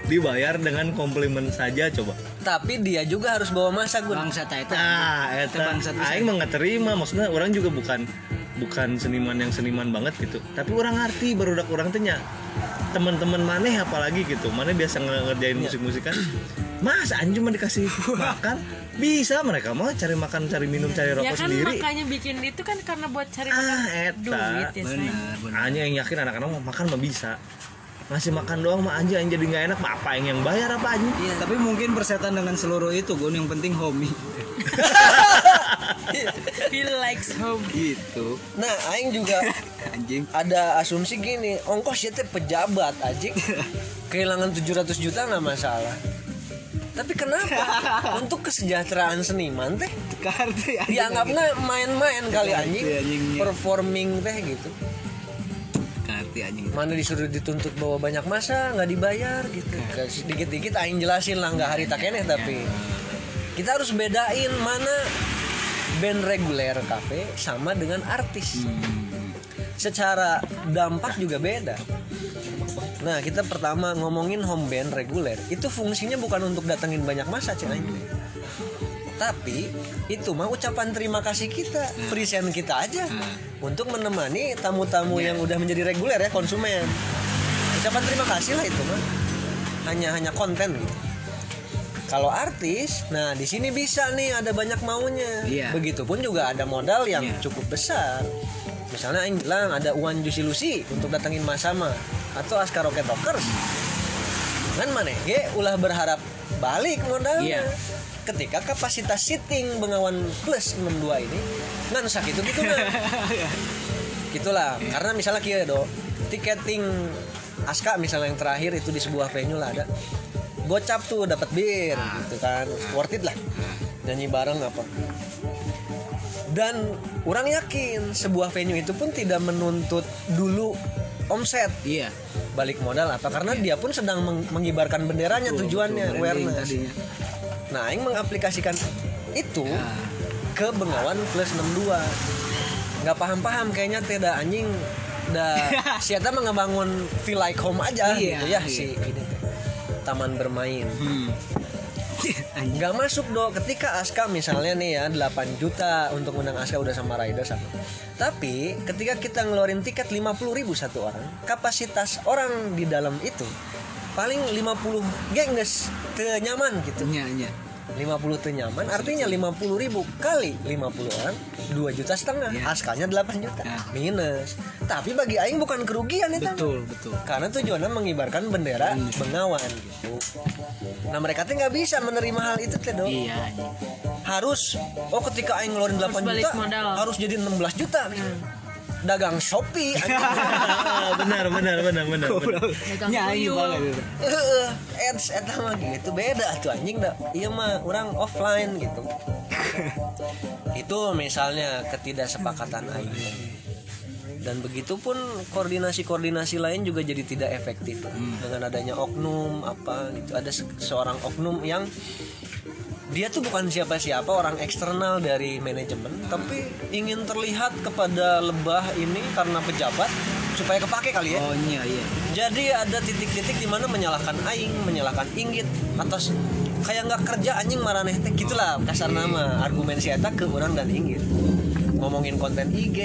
dibayar dengan komplimen saja coba. Tapi dia juga harus bawa masa Gun. Bangsa eta. Nah eta. Aing mah nggak terima. Maksudnya orang juga bukan bukan seniman yang seniman banget gitu. Tapi orang ngerti baru udah orang tanya teman-teman maneh apalagi gitu. Mana biasa nge- ngerjain musik-musik kan mas anjing mah dikasih makan. Bisa mereka mah cari makan cari minum cari Ya rokok kan sendiri. makanya bikin itu kan karena buat cari Ah, makan eta. duit ya sayang. benar benar. Hanya yang yakin anak-anak mah makan mah bisa ngasih makan doang mah anjing yang jadi nggak enak mah apa yang yang bayar apa anjing? Iya, tapi mungkin persetan dengan seluruh itu gun yang penting homie He likes home. gitu. Nah Aing juga anjing. ada asumsi gini ongkos ya teh pejabat aja kehilangan 700 juta nggak masalah. Tapi kenapa? Untuk kesejahteraan seniman teh. Kartu ya. Dianggapnya main-main kali Iya, anjing. Performing teh gitu kartu anjing. Mana disuruh dituntut bawa banyak masa nggak dibayar gitu. Sedikit-dikit aing jelasin lah nggak hari tak keneh tapi. Kita harus bedain mana band reguler kafe sama dengan artis. Secara dampak juga beda. Nah kita pertama ngomongin home band reguler. Itu fungsinya bukan untuk datengin banyak masa cina tapi itu mah ucapan terima kasih kita present kita aja. Untuk menemani tamu-tamu yang udah menjadi reguler ya konsumen. Ucapan terima kasih lah itu mah. Hanya hanya konten gitu. Kalau artis nah di sini bisa nih ada banyak maunya. Iya. begitupun juga ada modal yang Iya. cukup besar. Misalnya Aing bilang ada Uan Jusi Lucy untuk datengin Mas Sama atau Aska Rocket Rockers. Kan mana ge ulah berharap balik modalnya. Iya. Ketika kapasitas seating Bengawan Plus 62 ini ngan sakit itu gitu nah. gitulah karena misalnya kia do tiketing Aska misalnya yang terakhir itu di sebuah venue lah ada gocap tuh dapat bir gitu kan. Worth it lah. Nyanyi bareng apa. Dan orang yakin sebuah venue itu pun tidak menuntut dulu omset. Iya. Balik modal apa? Karena dia pun sedang meng- mengibarkan benderanya Betul, tujuannya betul, awareness. tadinya. nah aing mengaplikasikan itu Ya. ke Bengawan plus 62 nggak paham-paham kayaknya tidak anjing da siapa mah ngebangun feel like home aja Iya, gitu ya iya. si ini taman bermain. Hmm. Nggak masuk dong ketika Aska misalnya nih ya 8 juta untuk undang Aska udah sama Raida sama. Tapi ketika kita ngeluarin tiket 50 ribu satu orang kapasitas orang di dalam itu paling 50 gengges nyaman gitu. Nya nya 50 tuh nyaman artinya 50 ribu kali 50 orang 2 juta setengah. Ya. Askanya 8 juta. Ya. minus. Tapi bagi Aing bukan kerugian itu betul betul. Karena tujuannya mengibarkan bendera Bengawan gitu. Nah mereka tuh nggak bisa menerima hal itu teh dong iya anjing. harus oh ketika aing ngeluarin 8 Harus balik juta modal. harus jadi 16 juta dagang Shopee anjing. Ah, benar benar benar benar benar. Dagang nya anjing tuyul. banget itu. Heeh, ads eta mah gitu beda tuh anjing dah iya mah orang offline gitu itu misalnya ketidaksepakatan aing dan begitupun koordinasi-koordinasi lain juga jadi tidak efektif dengan adanya oknum apa gitu ada se- seorang oknum yang dia tuh bukan siapa-siapa orang eksternal dari manajemen tapi ingin terlihat kepada lebah ini karena pejabat supaya kepake kali ya. Oh nya iya. Jadi ada titik-titik di mana menyalahkan aing, menyalahkan inggit atas kayak nggak kerja anjing maraneh teh gitulah kasar nama. Argumen si Eta ke orang dan inggit. Ngomongin konten IG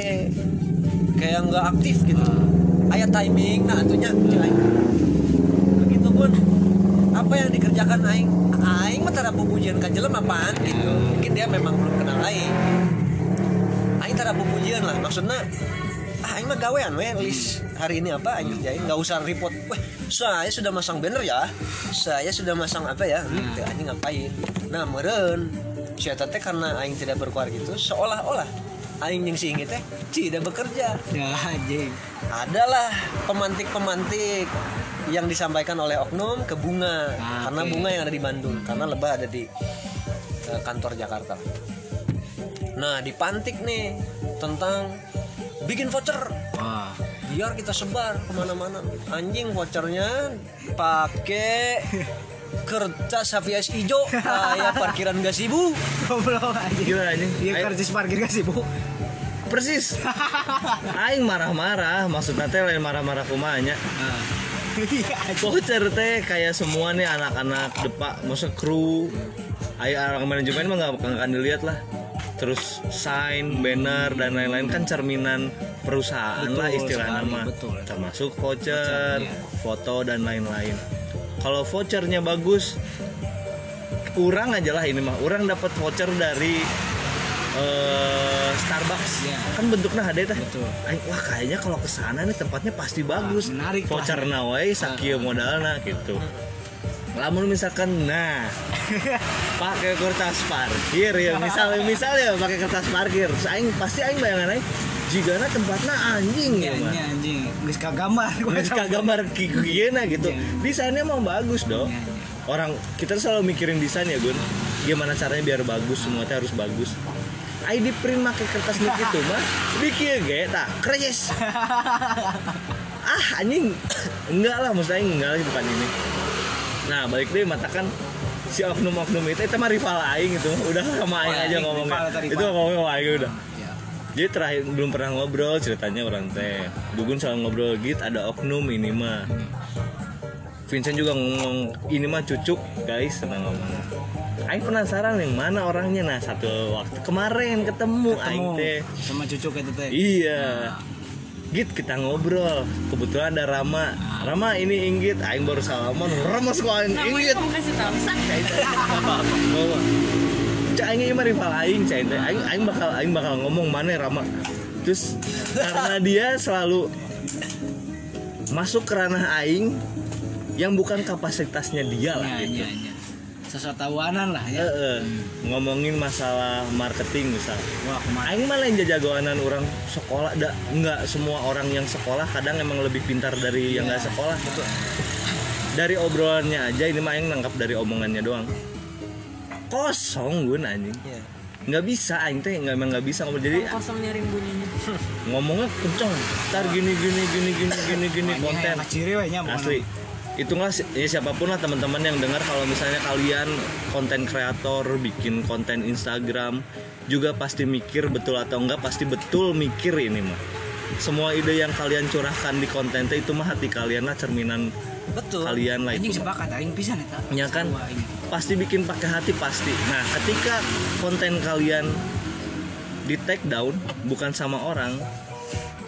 kayak nggak aktif gitu. Ayat timing nah atunya cek aing begitupun apa yang dikerjakan aing? Aing mah tara pujian ka jelema apaan gitu. Mungkin dia memang belum kenal aing. Aing tara pujian lah. Maksudnya ah aing mah gawean we. List hari ini apa aing? Kerjain nggak usah report. Weh saya sudah masang banner ya. Saya sudah masang apa ya? Hmm, anjing ngapain? Nah meren teh karena aing tidak berkuar gitu seolah-olah aing yang si inggit teh tidak bekerja. Ya anjing. Adalah pemantik-pemantik yang disampaikan oleh oknum ke bunga. Ah, karena oke. bunga yang ada di Bandung karena lebah ada di eh, kantor Jakarta. Nah dipantik nih tentang bikin voucher. Wah. Biar kita sebar ke mana-mana. Anjing vouchernya pakai kertas HVS hijau kayak parkiran gasibu goblok anjing Gila anjing. iya karcis parkir gak sih bu Persis. Aing marah-marah, maksudnya teh lain marah-marah kumanya. Ah. iya Voucher teh kayak semua nih anak-anak depak, maksud kru, ayo orang manajemen mah nggak akan dilihat lah. Terus sign, banner dan lain-lain kan cerminan perusahaan Betul lah istilah nama. betul. Termasuk voucher, Voucher, iya. foto dan lain-lain. Kalau vouchernya bagus, kurang aja lah ini mah. Orang dapat voucher dari eh, Starbucks. Iya. Kan bentuknya ada teh. Wah kayaknya kalau ke sana nih tempatnya pasti bagus. menarik lah. Voucher nawai sakieu modalna gitu. Lamun misalkan nah pakai kertas parkir ya misalnya misalnya pakai kertas parkir aing pasti aing bayangan aing jigana tempatnya anjing ya Iya, mah nya anjing. Geus kagambar suka gambar kikiena gitu. Iya. desainnya emang bagus dong Iya, iya. orang kita selalu mikirin desain ya Gun. Gimana caranya biar bagus semua teh harus bagus. ID print pakai kertas nik itu mah. Bikin ge tak kres ah anjing. Enggak lah maksudnya enggak lah bukan ini. Nah balik deh matakan si oknum-oknum itu itu mah rival aing itu udah sama aing Oh, aja ngomongnya. itu ngomongnya aing udah. Ya. Jadi terakhir belum pernah ngobrol ceritanya orang teh. Gugun selalu ngobrol gitu ada oknum ini mah. Vincent juga ngomong ini mah cucuk. Guys senang ngomong. Aing penasaran yang mana orangnya. Nah satu waktu kemarin ketemu, Aing ketemu teh. sama cucu itu teh. Iya. Git kita ngobrol. Kebetulan ada Rama. Rama ini Inggit. Aing baru salaman kok Aing Inggit. Kamu kasih tahu cak aing ini mah rival aing cak teh aing aing bakal aing bakal ngomong mana Rama? Terus karena dia selalu masuk ke ranah aing yang bukan kapasitasnya dia lah ya, gitu. ya, ya. lah ya. Heeh. ngomongin masalah marketing misal. Wah kemarin aing malah yang jagoanan orang sekolah da, nggak semua orang yang sekolah kadang emang lebih pintar dari yang nggak sekolah dari obrolannya aja ini mah aing nangkap dari omongannya doang kosong gue anjing. Iya. nggak bisa aing teh. Nggak emang nggak bisa. Ngomong jadi kosong nyaring bunyinya. ngomongnya kenceng. Ntar gini gini gini gini gini gini konten. asli. Itulah si- ya siapa pun lah teman-teman yang dengar kalau misalnya kalian konten kreator bikin konten Instagram juga pasti mikir betul atau enggak pasti betul mikir ini mah semua ide yang kalian curahkan di konten itu mah hati kalian lah cerminan betul. kalian lah anjing itu. sepakat aing pisan eta Ya kan? Pasti bikin pakai hati pasti. Nah ketika konten kalian di take down bukan sama orang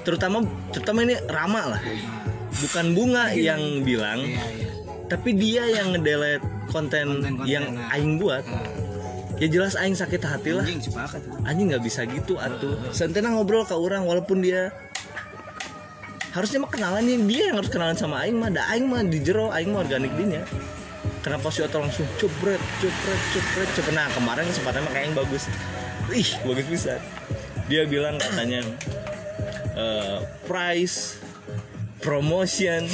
terutama terutama ini Rama lah. Bukan bunga yang bilang iya iya. tapi dia yang ngedelete konten, Konten-konten, yang nah. aing buat ya jelas aing sakit hati lah. Anjing sepakat. Anjing nggak bisa gitu atuh. Sentena ngobrol ke orang walaupun dia harusnya mah kenalan nih. Dia yang harus kenalan sama aing mah. Da aing mah di jero aing mah organik dinya kenapa si Otto langsung cupret cupret cupret cupret nah kemarin kesempatan mah kayak yang bagus. Ih bagus bisa. Dia bilang katanya eh, price promotion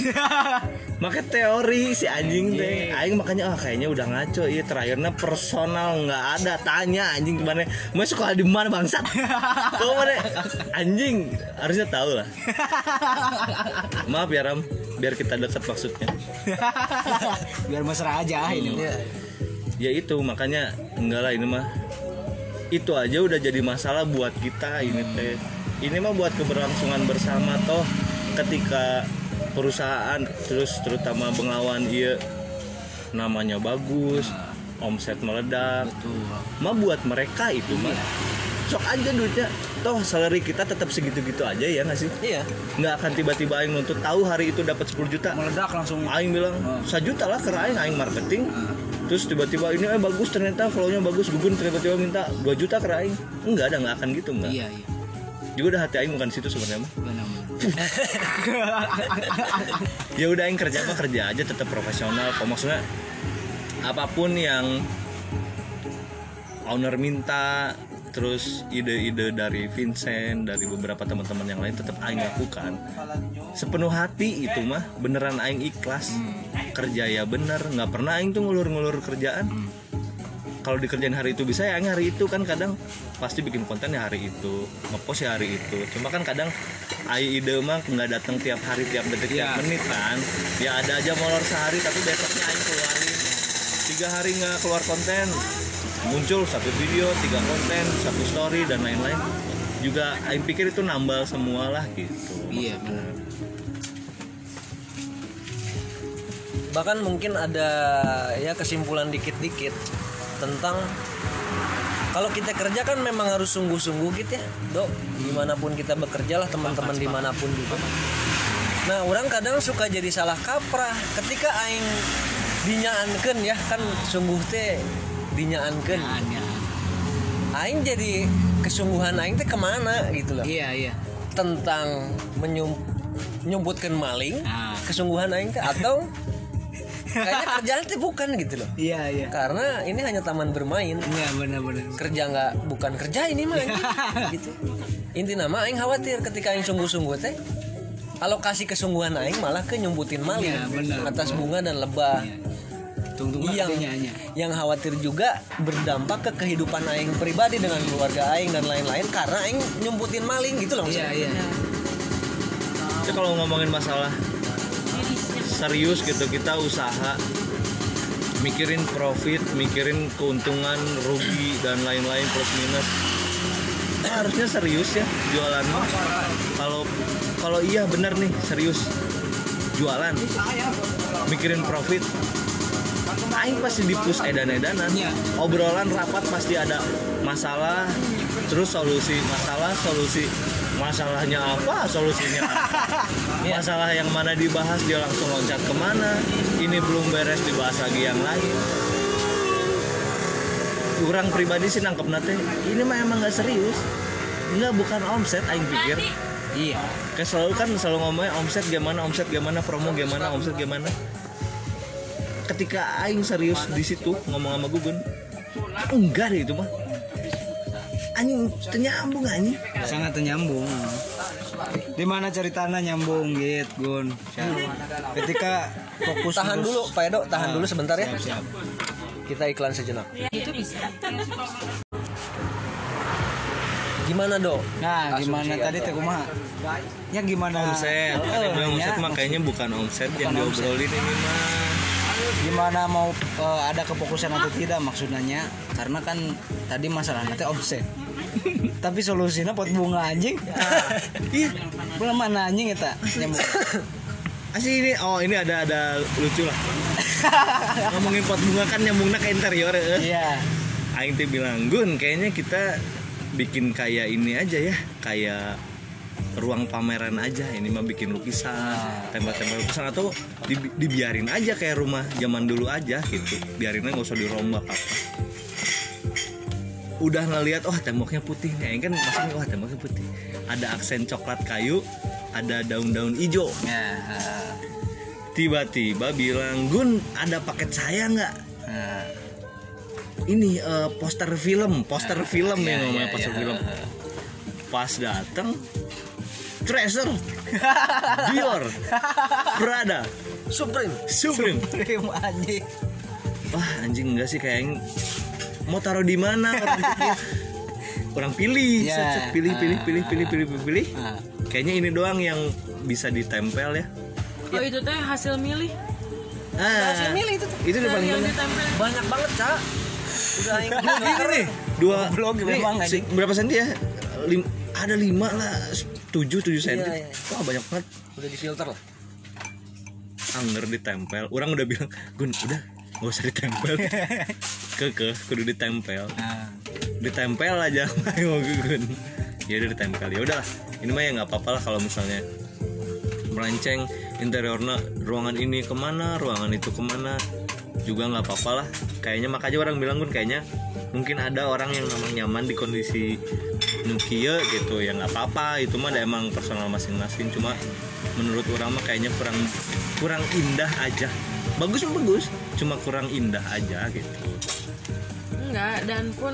maka teori si anjing teh. Aing makanya ah kayaknya udah ngaco iya terakhirnya personal nggak ada tanya anjing gimana? Mau sekolah di mana bangsat? Kau mana? Anjing harusnya tahu lah. Maaf ya Ram biar kita dekat maksudnya. Biar mesra aja ini Iya. ya itu makanya enggak lah ini mah. Itu aja udah jadi masalah buat kita ini teh. Ini mah buat keberlangsungan bersama toh ketika perusahaan terus terutama Bengawan iya namanya bagus omset meledak. Mah buat mereka itu mah sok aja duitnya. Toh salary kita tetap segitu-gitu aja ya nggak sih? Iya. Nggak akan tiba-tiba aing nuntut tahu hari itu dapat 10 juta? Meledak langsung. Aing bilang sejuta lah ke Aing Aing marketing. Terus tiba-tiba ini eh bagus ternyata flownya bagus gugun tiba-tiba minta 2 juta ke Aing. Enggak ada nggak akan gitu enggak iya iya juga udah hati Aing bukan situ sebenarnya mah. ya udah Aing kerja mah kerja aja tetap profesional. Kok maksudnya apa pun yang owner minta terus ide-ide dari Vincent dari beberapa teman-teman yang lain tetap Aing lakukan. Sepenuh hati itu mah beneran Aing ikhlas. Kerja ya bener nggak pernah Aing tuh ngulur-ngulur kerjaan kalau dikerjain hari itu bisa ya hari itu kan kadang pasti bikin konten ya hari itu ngepost ya hari itu. Cuma kan kadang Aing ide mah nggak datang tiap hari tiap detik tiap menit kan. Ya ada aja molor sehari tapi besoknya Aing keluarin. Tiga hari nggak keluar konten muncul satu video tiga konten satu story dan lain-lain. Juga Aing pikir itu nambal semua lah gitu. Iya benar. Bahkan mungkin ada ya kesimpulan dikit-dikit tentang kalau kita kerja kan memang harus sungguh-sungguh gitu ya dok. Di mana pun kita bekerja lah teman-teman di mana pun juga. Nah orang kadang suka jadi salah kaprah ketika aing dinyaankan ya. Kan sungguh teh dinyaankan aing jadi kesungguhan aing teh ke mana gitu loh. Iya iya. Tentang menyum nyumputkan maling Nah. kesungguhan aing teh atau kayaknya kerjaan teh bukan gitu loh. Iya iya. Karena ini hanya taman bermain. Iya benar-benar. Kerja nggak bukan kerja ini mah gitu. Inti nama aing khawatir ketika aing sungguh-sungguh teh alokasi kesungguhan aing malah ke nyumputin maling Iya, benar. atas bunga dan lebah. Tunggu yang hanya yang khawatir juga berdampak ke kehidupan aing pribadi dengan keluarga aing dan lain-lain karena aing nyumputin maling gitu loh iya iya. Itu kalau ngomongin masalah serius gitu kita usaha mikirin profit, mikirin keuntungan, rugi dan lain-lain plus minus. Nah, harusnya serius ya jualan mah. Kalau kalau iya benar nih serius jualan mikirin profit Aing pasti di push edan-edanan Iya. obrolan rapat pasti ada masalah terus solusi masalah solusi masalahnya apa? Solusinya apa? Masalah yang mana dibahas dia langsung loncat ke mana? Ini belum beres dibahas lagi yang lain. Kurang pribadi sih nangkep nate ini mah emang nggak serius. Nggak bukan omset aing pikir. Iya. Kayak selalu kan selalu ngomongnya omset gimana, omset gimana, promo gimana, omset gimana. Ketika aing serius di situ ngomong sama Gugun, enggak deh itu mah. Anjing ternyambung anjing. sangat nyambung di mana ceritanya nyambung gitu gun ketika fokus Tahan terus- dulu, Pak Edo, tahan Ah, dulu sebentar ya. siap, siap. Kita iklan sejenak. Itu bisa. Gimana, Dok? nah Asumsi gimana tadi teh kumaha ya gimana Omset, bilang ya, omset mah kayaknya bukan omset yang Bukan omset. diobrolin ini mah. Gimana mau eh, ada kefokusan atau tidak maksudnya? Karena kan tadi masalah nanti omset. Tapi solusinya pot bunga anjing. Iya, belum mana anjing eta nyambung. Asli ini oh ini ada ada lucu lah. Ngomongin pot bunga kan nyambungnya ke interior ya. iya. Aing bilang, Gun, kayaknya kita bikin kayak ini aja ya, kayak ruang pameran aja. Ini mah bikin lukisan, tembak-tembak lukisan atau di- dibiarin aja kayak rumah zaman dulu aja gitu. Biarinnya nggak usah dirombak apa. Udah ngeliat, wah temboknya putih nih. Kan maksudnya, wah temboknya putih. Ada aksen coklat kayu, ada daun-daun hijau. eh, Tiba-tiba bilang, Gun, ada paket saya nggak? eh, ini eh, poster film, poster film iya, nih namanya iya, poster iya. film. Pas datang Treasure, Dior, Prada, Supreme. Supreme. Prima anjing Wah anjing enggak sih kayaknya mau taruh di mana orang pilih, Ya, set, set, pilih, pilih, pilih, pilih, pilih, pilih, pilih. Ah. Kayaknya ini doang yang bisa ditempel ya. Oh itu teh hasil milih. Ah, Hasil milih itu tuh. itu udah paling yang banyak. ditempel. Banyak banget, Cak. Udah nih, dua memang, si- anjing. berapa senti ya? Lim- ada lima lah, tujuh tujuh senti. Iya, iya. Wah banyak banget. udah difilter lah. Anger ditempel. Orang udah bilang, Gun, udah nggak usah ditempel. Keke, kudu ditempel. Nah, Ditempel aja mau Gun. Ya udah ditempel. Ya udahlah. Ini mah ya nggak apa-apa lah kalau misalnya melenceng interiornya ruangan ini ke mana, ruangan itu ke mana juga nggak apa-apa lah. Kayaknya makanya orang bilang Gun kayaknya mungkin ada orang yang memang nyaman di kondisi nukia gitu ya nggak apa-apa itu mah emang personal masing-masing cuma menurut orang mah kayaknya kurang kurang indah aja bagus bagus cuma kurang indah aja gitu Enggak, dan pun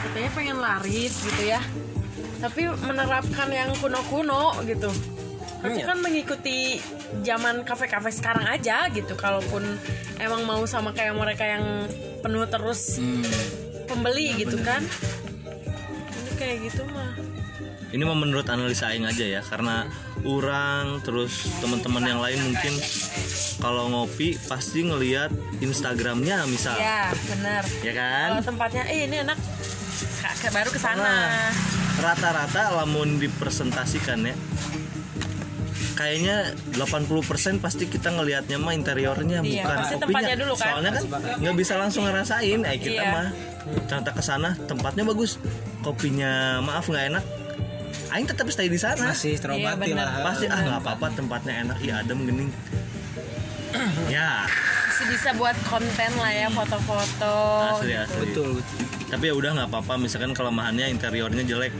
katanya pengen laris gitu ya. Tapi menerapkan yang kuno-kuno gitu. Iya. kan mengikuti zaman kafe-kafe sekarang aja gitu. Kalaupun emang mau sama kayak mereka yang penuh terus pembeli gitu kan. Kayak gitu mah. ini mah menurut analisa aing aja ya karena orang terus teman-teman yang lain mungkin kalau ngopi pasti ngelihat Instagramnya misal Ya, benar. ya kan Kalau tempatnya eh ini enak baru ke sana. Nah, rata-rata lamun dipresentasikan ya kayaknya 80% pasti kita ngelihatnya mah interiornya Iya, bukan pasti kopinya dulu kan. soalnya kan nggak bisa langsung ngerasain eh kita Iya. mah ternyata ke sana tempatnya bagus. Kopinya maaf nggak enak. Aing tetap stay di sana. Masih terobati Iya, lah. pasti ah nggak apa-apa tempatnya enak. Ya adem gening. Ya. Masih bisa buat konten lah ya foto-foto. asli asli. Betul betul. Tapi ya udah nggak apa-apa. Misalkan kelemahannya interiornya jelek.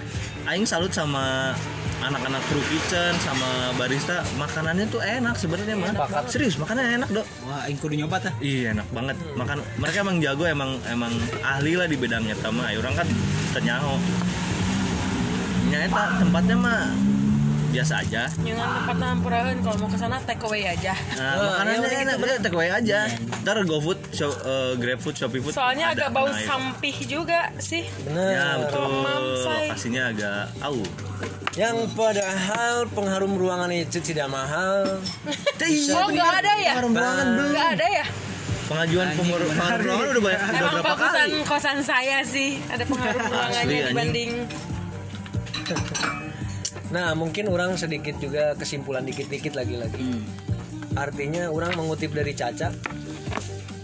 Aing salut sama anak-anak crew kitchen sama barista makanannya tuh enak sebenarnya mah serius makanannya enak dok. Wah aing kudu nyoba tah iya enak banget. Makan mereka emang jago emang emang ahli lah di bidangnya. Sama ayo orang kan tenyaho nyata tempatnya mah biasa aja Jangan tempat nampurahan kalau mau ke sana take away aja. nah, Wah, makanannya iya, enak bener take away aja ntar GoFood Shop, eh, GrabFood Shopee Food Soalnya ada. agak bau Nah, itu. sampih juga sih. Bener. ya betul lokasinya agak au Yang padahal pengharum ruangan itu tidak mahal. Oh nggak ada ya? Nggak ada ya? pengajuan pengurus ruangan udah banyak udah Emang berapa fokusan kali kosan saya sih ada pengaruh ruangannya anjing. dibanding Nah, mungkin orang sedikit juga kesimpulan dikit-dikit lagi-lagi. Artinya orang mengutip dari Caca.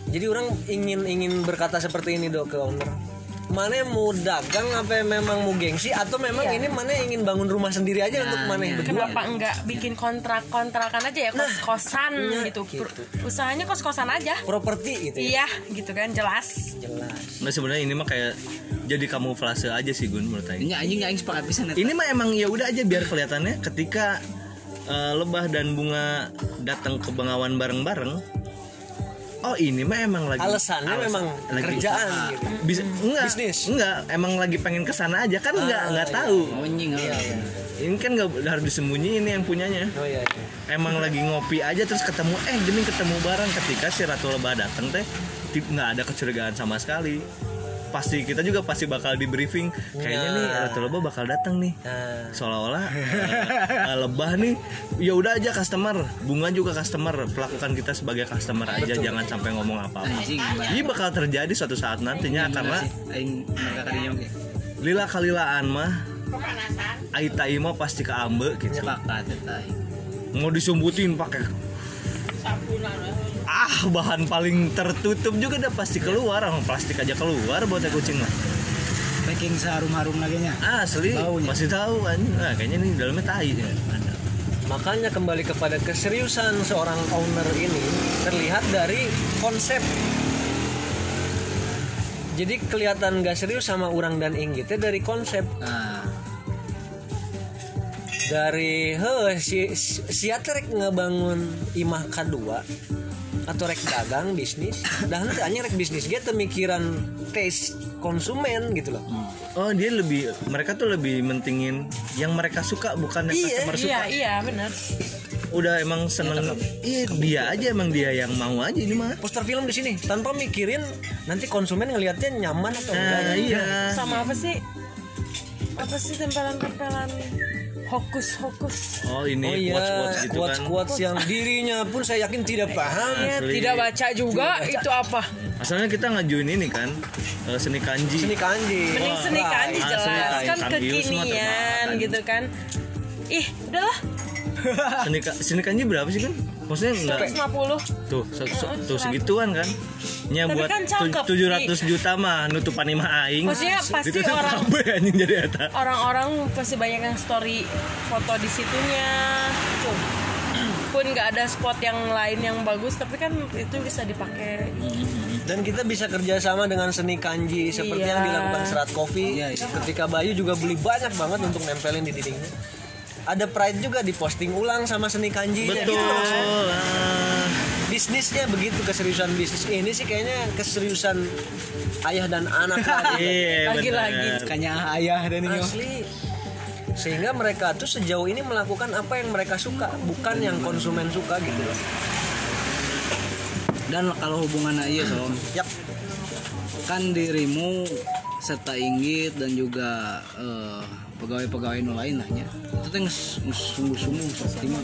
Jadi orang ingin ingin berkata seperti ini dok ke owner. Mana mau dagang apa memang mau gengsi atau memang Iya. ini mana ingin bangun rumah sendiri aja untuk mana yang berdua Kenapa enggak bikin kontrak kontrakan aja ya kos kosan nah, gitu. gitu. Usahanya kos kosan aja. properti gitu ya Iya, gitu kan jelas. jelas Nah sebenarnya ini mah kayak jadi kamuflase aja sih Gun menurut Aing. Ini anjing aing sepakat pisan eta. Ini mah emang ya udah aja biar kelihatannya ketika eh, lebah dan bunga datang ke Bengawan bareng-bareng. Oh ini mah emang lagi alasannya alasan- memang lagi kerjaan usaha. gitu enggak Bisnis. enggak emang lagi pengen ke sana aja kan enggak enggak tahu. Oh, anjing. iya iya Ini kan nggak harus disembunyiin yang punyanya. oh iya, iya. Emang lagi ngopi aja terus ketemu eh gini ketemu bareng ketika si Ratu Lebah datang teh nggak ada kecurigaan sama sekali. Pasti kita juga pasti bakal di briefing kayaknya nih Nah. Ratu Lebah bakal datang nih. nah Seolah-olah eh, eh, lebah nih ya udah aja customer, bunga juga customer, perlakukan kita sebagai customer aja jangan sampai ngomong apa-apa. Anjing. Ini bakal terjadi suatu saat nantinya karena lila kalilaan mah Aita mah pasti keambe gitu. Aing. mau disumbutin pakai ah bahan paling tertutup juga udah pasti keluar. Orang plastik aja keluar buat kucing lah. Packing seharum-harum lagi nya. asli Baunya. pasti tahu kan nah, kayaknya ini dalamnya tai ya. makanya kembali kepada keseriusan seorang owner ini terlihat dari konsep. Jadi kelihatan gak serius sama orang dan inggitnya dari konsep. Nah, dari he si si ngebangun imah kedua atau rek dagang bisnis. Dan nanti hanya rek bisnis. Dia mikiran taste konsumen gitu loh. Oh dia lebih mereka tuh lebih mentingin yang mereka suka bukan yang Iya, customer suka. Iya, iya, benar. udah emang seneng iya dia aja emang dia yang mau aja ini mah. Poster film di sini tanpa mikirin nanti konsumen ngelihatnya nyaman atau enggak. nah iya. Sama apa sih? Apa sih tempelan-tempelan hokus hokus? oh ini Oh iya, quotes quotes gitu quotes kan quotes yang dirinya pun saya yakin tidak paham. Ya, tidak baca juga itu apa? asalnya kita ngajuin ini kan eh, seni kanji Seni kanji. Mending seni kanji asli, jelas kain kan kekinian gitu kan. Ih, udahlah. seni, seni kanji berapa sih kan maksudnya enggak 150. tuh se- se- tuh segituan kan nya Tapi buat kan tujuh ratus juta mah nutupan imah aing Maksudnya pasti orang- kabeh anjing jadi eta Orang-orang pasti banyak yang story foto di situnya. Tuh. Pun nggak ada spot yang lain yang bagus, tapi kan itu bisa dipakai. Dan kita bisa kerjasama dengan seni kanji seperti Iya. yang dilakukan Serat Coffee. Iya, iya. Ketika Bayu juga beli banyak banget untuk nempelin di dindingnya. Ada pride juga diposting ulang sama seni kanji. betul ah. Bisnisnya begitu keseriusan bisnis ini sih kayaknya keseriusan ayah dan anak lagi. iya Lagi-lagi. kayaknya ayah dan ini. Asli. Sehingga mereka tuh sejauh ini melakukan apa yang mereka suka, bukan yang konsumen suka gitu loh. Dan kalau hubungan iya Som, Yap. kan dirimu serta Inggit dan juga eh, pegawai-pegawai lain lah nya. Itu teh sungguh-sungguh seperti mah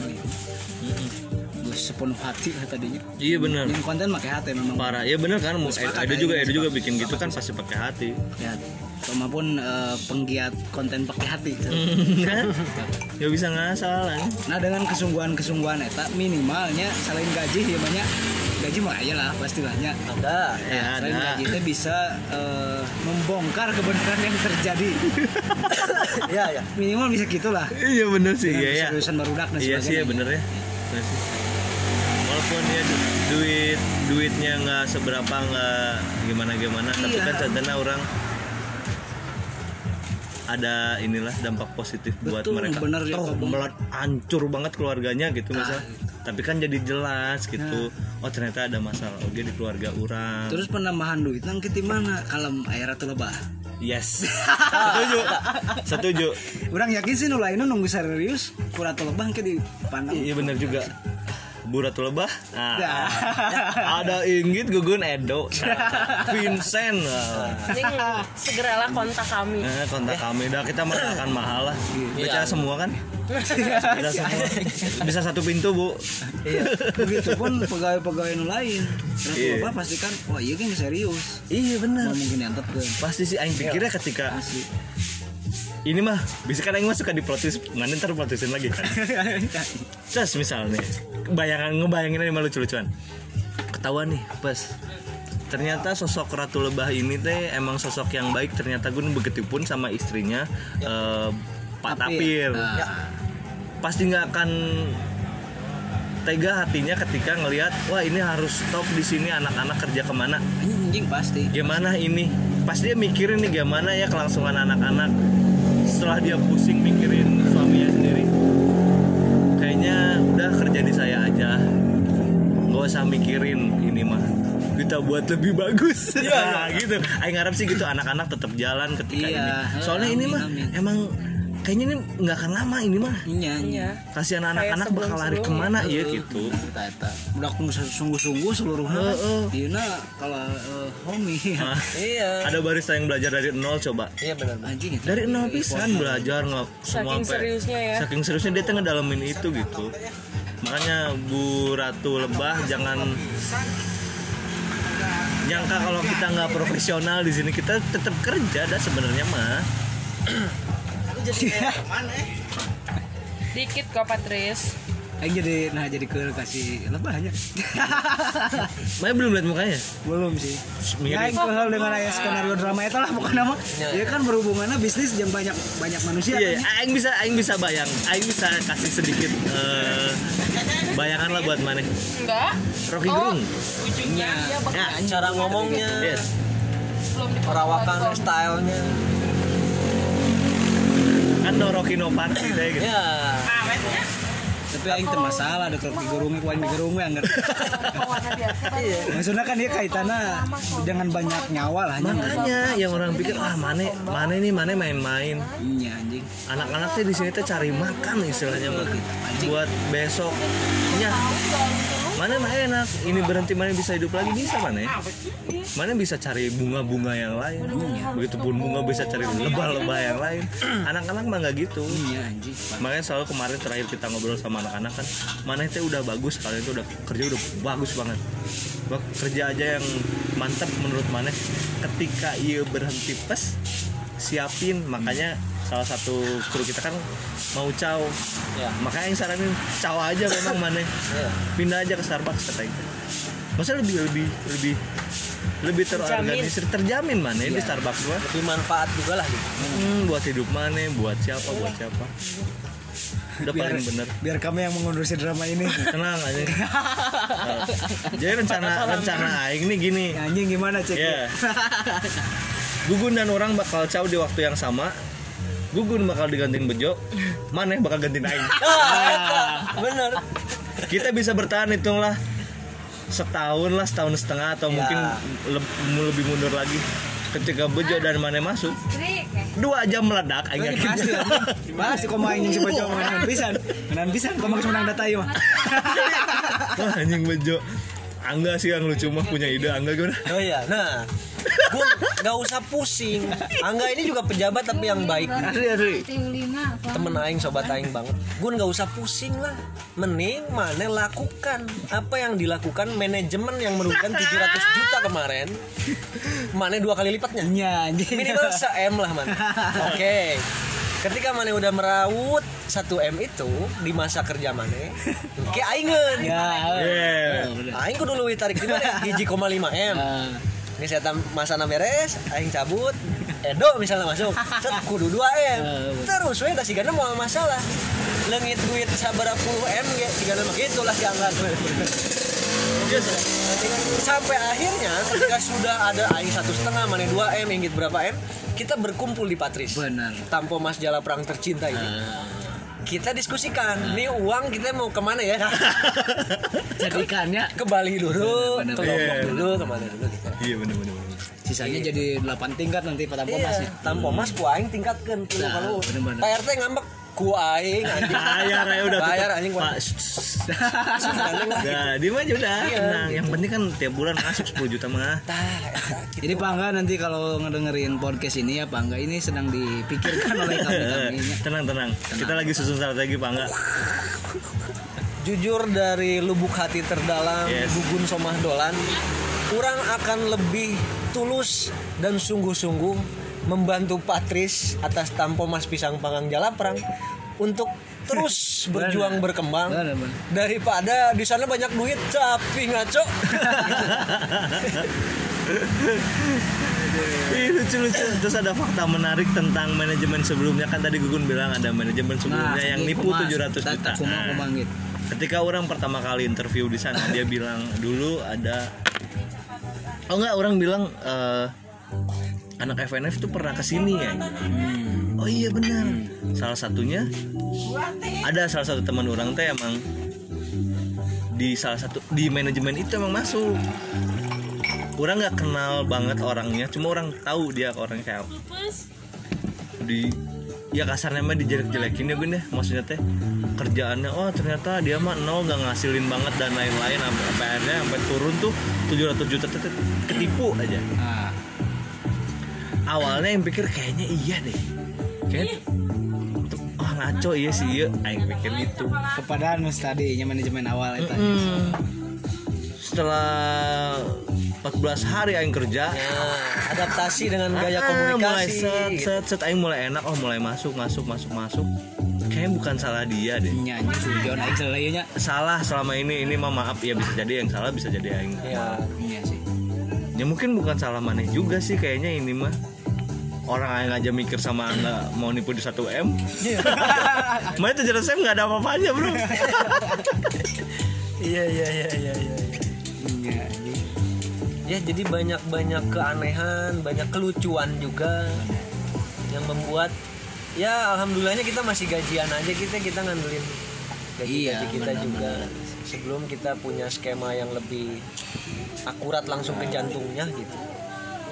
sepenuh hati lah tadinya. iya bener Yang konten pakai hati memang. parah ya bener kan ada juga ada juga bikin gitu kan pasti pakai hati Ya, sama pun penggiat konten pakai hati. kan nggak bisa ngasal kan Nah dengan kesungguhan-kesungguhan eta minimalnya selain gaji ya banyak gaji mah aja lah pastilahnya. Ada. ya selain ada gaji itu bisa eh, membongkar kebenaran yang terjadi. Iya, ya. Minimal bisa gitulah. iya bener sih Dengan iya ya keseriusan barudak dan iya sih ya sebagainya. bener ya Bener sih. Walaupun ya du- duit duitnya nggak seberapa nggak gimana gimana tapi Iya. kan contohnya orang ada inilah dampak positif buat Betul, mereka. bener ya, oh Kak. melat hancur banget keluarganya gitu Ah, misal tapi kan jadi jelas gitu. Oh ternyata ada masalah. Oke di keluarga orang. Terus penambahan duit nang di mana? Kalem air atau lebah. yes. Setuju. Setuju. Orang yakin sih nu lainnya nunggu serius. Kurang atau lebah ke di pandang. iya bener juga Buratu Lebah nah, Ya. ada Inggit Gugun Edo nah, Vincent nah. Segeralah kontak kami. Eh, kontak kami dah kita mah nggak akan mahal lah Iya. baca semua kan bisa semua bisa satu pintu bu Iya. Begitupun pegawai-pegawai nu lain. Ratu Iya. lebah pasti kan, wah iya kan serius. iya benar mungkin yang ke. pasti sih Aing pikirnya ketika Asli. Ini mah bisa kan Aing mah suka diplotis mana ntar plotisin lagi. Kan Terus misalnya bayangan ngebayangin aja malu lucu-lucuan. Ketahuan nih pas ternyata sosok Ratu Lebah ini teh emang sosok yang baik. Ternyata gue begitu pun sama istrinya eh, Pak Tapir. Nah, pasti nggak akan tega hatinya ketika ngelihat wah ini harus stop di sini anak-anak kerja ke mana? Anjing pasti. Gimana ini? Pasti dia mikirin nih gimana ya kelangsungan anak-anak setelah dia pusing mikirin suaminya sendiri. Kayaknya udah kerja di saya aja. Nggak usah mikirin ini mah. Kita buat lebih bagus. Ya gitu. Aing ngarep sih gitu anak-anak tetap jalan ketika Iya, ini. Soalnya ini amin, mah amin. emang kayaknya ini nggak akan lama ini mah Iya, iya. kasihan anak-anak bakal lari ke mana ya gitu. Udah aku sungguh-sungguh seluruhnya. Heeh. Dina kalau eh, homie Nah, Iya. ada barista yang belajar dari nol coba Iya benar. anjing itu. dari nol pisan belajar nggak semua Saking seriusnya ya. saking seriusnya dia tuh ngedalamin itu gitu makanya Bu Ratu Lebah jangan nyangka kalau kita nggak profesional di sini kita tetap kerja dah sebenarnya mah Dikit kok Patris. Aing jadi nah jadi ke kasih lebahnya. Maya belum lihat mukanya Belum sih. Ya, Aing kehal dengan aya skenario drama itu lah pokoknya mah. Dia kan berhubungannya bisnis yang banyak banyak manusia. iya kan. Aing bisa Aing bisa bayang Aing bisa kasih sedikit eh, bayangan lah buat mana Enggak. Rocky Oh. Gerung Iya. Ya, cara ngomongnya, yes perawakan stylenya. Kan no Rocky no party deh gitu Ya. Tapi aing teu masalah ada digurungi ku aing digurungi anggar. Maksudnya kan dia kaitannya dengan banyak nyawa lah nya. makanya yang orang pikir ah mana mana ini mana main-main. Iya anjing. anak-anak teh di sini teh cari makan istilahnya mah buat besok. Ya mana mah enak. Ini berhenti mana bisa hidup lagi bisa mana ya mana bisa cari bunga-bunga yang lain. Begitupun bunga bisa cari lebah-lebah yang lain. Anak-anak mah nggak gitu. Iya anjing. makanya selalu kemarin terakhir kita ngobrol sama anak-anak kan mana itu udah bagus kalian itu udah kerja udah bagus banget. Bak- kerja aja yang mantap menurut mana. Ketika ia berhenti pes siapin makanya salah satu kru kita kan mau caw. Ya. makanya yang saranin caw aja memang mana. Ya. pindah aja ke Starbucks katanya maksudnya lebih lebih lebih lebih terorganisir terjamin. mana di Starbucks gua. Lebih manfaat juga lah gitu. Hmm, buat hidup mana buat siapa buat siapa udah Biar, paling bener. biar kami yang mengondusi drama ini. tenang aja. Nah, jadi rencana rencana aing nih gini. Anjing gimana cek? ya Gugun dan orang bakal caw di waktu yang sama. Gugun bakal digantiin Bejo. Maneh bakal gantiin Aing? Bener. Kita bisa bertahan hitunglah. Setahun lah, setahun setengah Atau mungkin leb- lebih mundur lagi Ketika Bejo dan Maneh masuk Dua jam meledak yakin. pasti anjing. Pasti kok main yang si Bojo menang pisan. Menang pisan kok makin menang data mah. Wah anjing Bejo Angga sih yang lucu mah punya ide Angga gimana? Oh iya, nah, gue nggak usah pusing. Angga ini juga pejabat tapi yang baik. Asli asli Temen aing, sobat aing banget. Gue nggak usah pusing lah. Mending mana lakukan apa yang dilakukan manajemen yang merugikan 700 juta kemarin. Mana dua kali lipatnya. Iya anjing. Minimal se M lah man. Oke. Ketika mana udah meraut 1 M itu di masa kerja mana, oke aingen. Ya. Yeah. Aing kudu tarik di mana? Hiji koma lima M. Ah. Ini saya masana beres, aing cabut. Edo misalnya masuk, set kudu 2 M. Terus we da sigana mau masalah. Leungit duit sabaraha puluh M ge sigana mah kitu lah si anggat. Sampai akhirnya ketika sudah ada aing satu setengah mana 2 M inggit berapa M, kita berkumpul di Patris. Benar. Tampo Mas Jala Perang tercinta ini. Kita diskusikan, nih uang kita mau ke mana ya? Jadikannya ke Bali dulu, Bener, ke. Lombok Iya. dulu, ke mana dulu gitu. Iya bener bener bener. sisanya jadi 8 tingkat nanti pada Iya, pomasnya. tanpa mas ku aing tingkatkan Nah, kalau bener-bener. Pak RT ngambek ku aing anjing. Bayar ya udah Bayar anjing. Nah, dia mah aja udah Iya, tenang. Yang penting kan tiap bulan masuk 10 juta mah. Jadi Pak Angga nanti kalau ngedengerin podcast ini ya Pak Angga ini sedang dipikirkan oleh kami kami tenang tenang. Kita lagi susun strategi Pak enggak? Jujur dari lubuk hati terdalam Yes. Gugun Somah Dolan Kurang akan lebih tulus dan sungguh-sungguh Membantu Patris atas tampo Mas Pisang Pangang Jalaprang Untuk terus berjuang berkembang Bener, bener. daripada di sana banyak duit tapi ngaco Ih, lucu-lucu. Terus ada fakta menarik tentang manajemen sebelumnya kan tadi Gugun bilang ada manajemen sebelumnya yang ini nipu kumas, 700 juta. Nah, kumang gitu. ketika orang pertama kali interview di sana dia bilang dulu ada Oh enggak, orang bilang eh, anak FNF tuh pernah ke sini ya. Oh iya benar. Salah satunya ada salah satu teman orang teh emang di salah satu di manajemen itu emang masuk. Orang nggak kenal banget orangnya, cuma orang tahu dia orang kayak di ya kasarnya mah dijelek-jelekin ya gun ya maksudnya teh kerjaannya oh ternyata dia mah nol nggak ngasilin banget dan lain-lain sampai akhirnya sampai turun tuh 700 juta tuh ketipu aja Ah, awalnya yang pikir kayaknya iya deh kayak oh ngaco iya sih iya aing pikir gitu kepada anu tadi manajemen awal itu. Hmm. setelah 14 hari aing kerja Nah, adaptasi dengan gaya ah, komunikasi. mulai set gitu. set set aing mulai enak oh mulai masuk masuk masuk masuk kayaknya bukan salah dia deh Nyanyi sujon aing selainya. salah selama ini ini mah maaf ya bisa jadi yang salah bisa jadi aing Ya, Iya sih. ya mungkin bukan salah maneh juga sih kayaknya ini mah orang aing aja mikir sama anda mau nipu di 1 m Makanya tujuh ratus m nggak ada apa-apanya bro iya iya iya iya iya. Iya, iya. Ya jadi banyak-banyak keanehan, banyak kelucuan juga yang membuat ya alhamdulillahnya kita masih gajian aja kita kita ngandelin gaji Iya, gaji kita benar, juga sebelum kita punya skema yang lebih akurat langsung ke jantungnya gitu.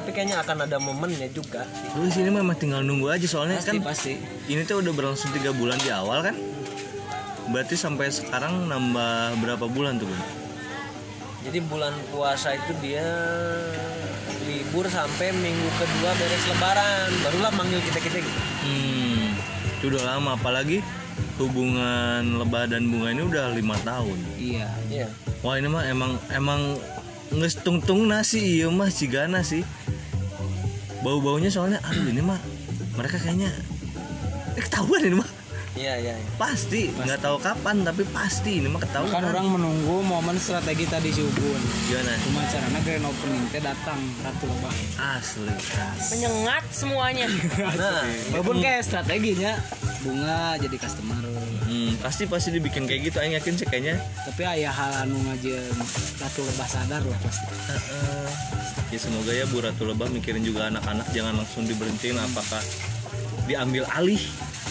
Tapi kayaknya akan ada momennya juga. Terus ini memang tinggal nunggu aja soalnya Pasti kan pasti. ini tuh udah berlangsung tiga bulan di awal kan berarti sampai sekarang nambah berapa bulan tuh Bun? Jadi bulan puasa itu dia libur sampai minggu kedua beres lebaran, barulah manggil kita kita gitu. Hmm, itu udah lama apalagi hubungan lebah dan bunga ini udah lima tahun. Iya. Iya. Wah ini mah emang emang ngestung-tung nasi iya mah cigana sih. Bau-baunya soalnya aduh ini mah mereka kayaknya eh, ketahuan ini mah Iya iya. iya. pasti nggak tahu kapan tapi pasti ini mah ketahuan. Kan orang menunggu momen strategi tadi si Ubun. gimana? Cuma caranya grand opening teh datang ratu lebah. Asli. menyengat semuanya Nah, Walaupun kayak strateginya bunga jadi customer. Hmm, pasti pasti dibikin kayak gitu. Aing yakin sih kayaknya. Tapi ayah hal anu ngajeun ratu lebah sadar lah pasti. Heeh. ya semoga ya Bu Ratu Lebah mikirin juga anak-anak jangan langsung diberhentiin apakah diambil alih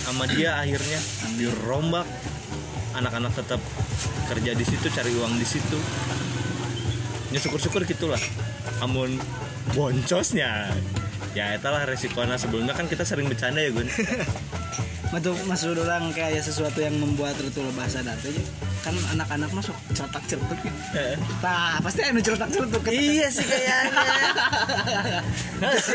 sama dia akhirnya dirombak anak-anak tetap kerja di situ cari uang di situ ya syukur-syukur gitulah amun boncosnya ya itulah resikonya sebelumnya kan kita sering bercanda ya Gun Masuk maksud orang kayak sesuatu yang membuat ratu lebah sadar teh kan anak-anak masuk cetak celutuk ya. Tah, pasti anu cetak celutuk. iya sih kayaknya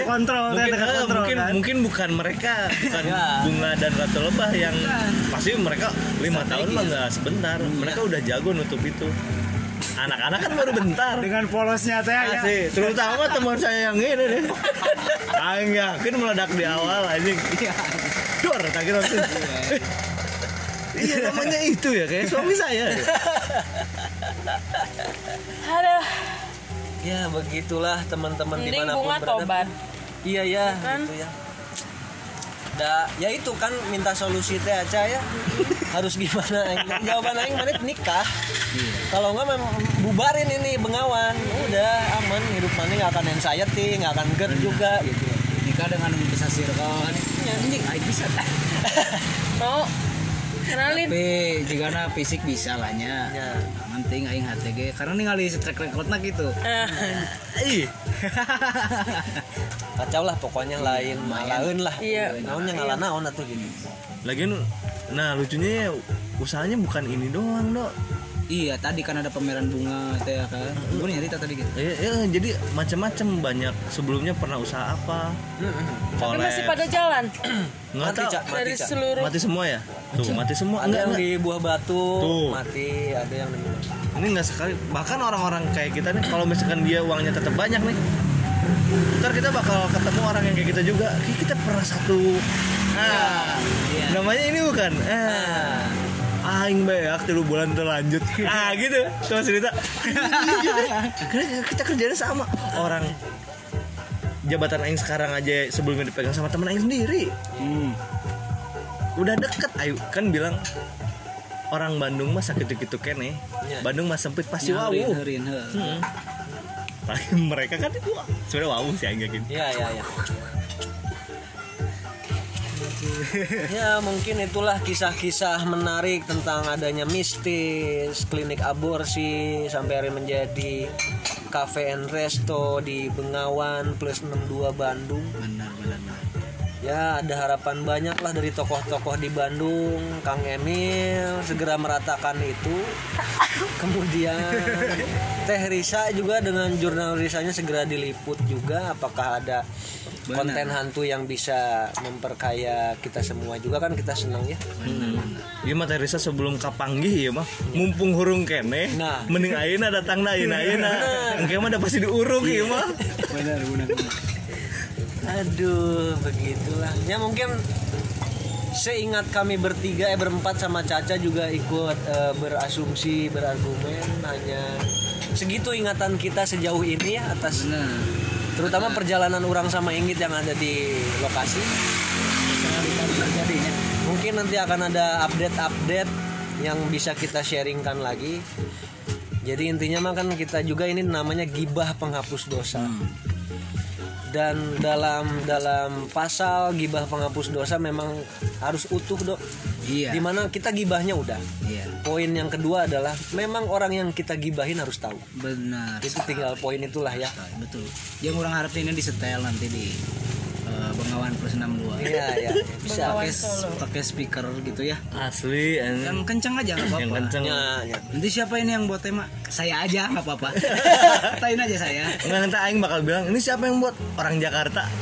kontrol teh mungkin, eh, kontrol mungkin kan. mungkin bukan mereka bukan Ya. bunga dan ratu lebah yang Bukan. pasti mereka lima tahun mah ya. nggak sebentar mereka udah jago nutup itu anak-anak kan baru bentar dengan polosnya teh ya. Terutama teman saya yang ini deh Aing yakin meledak di awal anjing Dor, tak kira tuh. Iya namanya itu ya kayak suami saya. aduh ya begitulah teman-teman mending di mana pun bunga berada. tobat Iya ya, Kan? gitu ya. Da, ya itu kan minta solusi teh aja ya. Harus gimana? Aing? Jawaban aing mana nikah. Kalau enggak bubarin ini bengawan. Udah aman hidup mana nggak akan anxiety, nggak akan ger juga gitu. nikah dengan bisa circle ya anjing aing bisa mau kenalin tapi jika na fisik bisa lah nya Ya. penting aing HTG karena ningali track recordnya gitu Eh, Ih, Kacau lah pokoknya lain malain lah. Iya. Naonnya ngalah naon atuh gitu. lagian nah lucunya ya usahanya bukan ini doang, Dok. Iya tadi kan ada pameran bunga teh ya kan? Gue nyari tadi gitu. Ya, ya, jadi macam-macam banyak. Sebelumnya pernah usaha apa? Tapi masih pada jalan? Nggak Mati, tahu. Cak. Mati, dari Cak. seluruh mati semua ya? Tuh mati semua. Ada enggak, yang enggak. di buah batu Tuh. mati, ada yang di ini nggak sekali. Bahkan orang-orang kayak kita nih kalau misalkan dia uangnya tetap banyak nih ntar kita bakal ketemu orang yang kayak kita juga. Kayak kita pernah satu ah Iya. namanya ini bukan? Ah aing beak tilu bulan terlanjut ah gitu cuma cerita Iya. Karena kita kerjanya sama orang jabatan aing sekarang aja sebelumnya dipegang sama teman aing sendiri Hmm. udah deket ayo kan bilang orang Bandung mah sakit gitu kene Iya. Bandung mah sempit pasti wow heurin, heuh. Hmm. Mereka kan wah, sebenarnya wow sih aing yakin Iya, iya, iya. ya mungkin itulah kisah-kisah menarik tentang adanya mistis klinik aborsi sampai hari menjadi cafe and resto di Bengawan plus 62 Bandung. Benar, benar, benar. ya ada harapan banyak lah dari tokoh-tokoh di Bandung. Kang Emil segera meratakan itu. Kemudian Teh Risa juga dengan jurnal Risanya segera diliput juga. Apakah ada konten hantu yang bisa memperkaya kita semua juga kan kita senang ya. Iya mah Teh Risa sebelum kapanggih ya mah mumpung hurung kene Nah. mending ayeuna datang na ayeuna ayeuna. Engke mah udah pasti diuruk ya mah Benar, benar, benar. aduh begitulah. Ya mungkin seingat kami bertiga eh berempat sama Caca juga ikut eh, berasumsi berargumen hanya segitu ingatan kita sejauh ini ya atas Benar. Terutama perjalanan orang sama Inggit yang ada di lokasi. Mungkin nanti akan ada update-update yang bisa kita sharingkan lagi. Jadi intinya mah kan kita juga ini namanya gibah penghapus dosa dan dalam dalam pasal gibah penghapus dosa memang harus utuh dok Iya. di mana kita gibahnya udah Iya. poin yang kedua adalah memang orang yang kita gibahin harus tahu Benar. itu tinggal poin itulah ya Betul. Yang orang harap ini disetel nanti di eh, Bengawan plus 62. iya iya bisa Pakai pakai speaker gitu ya. asli anjing. Yang kencang aja nggak apa-apa. yang kenceng Ya, ya. Nanti siapa ini yang buat tema? Saya aja nggak apa-apa. Katain aja saya. Enggak nanti aing bakal bilang ini siapa yang buat orang Jakarta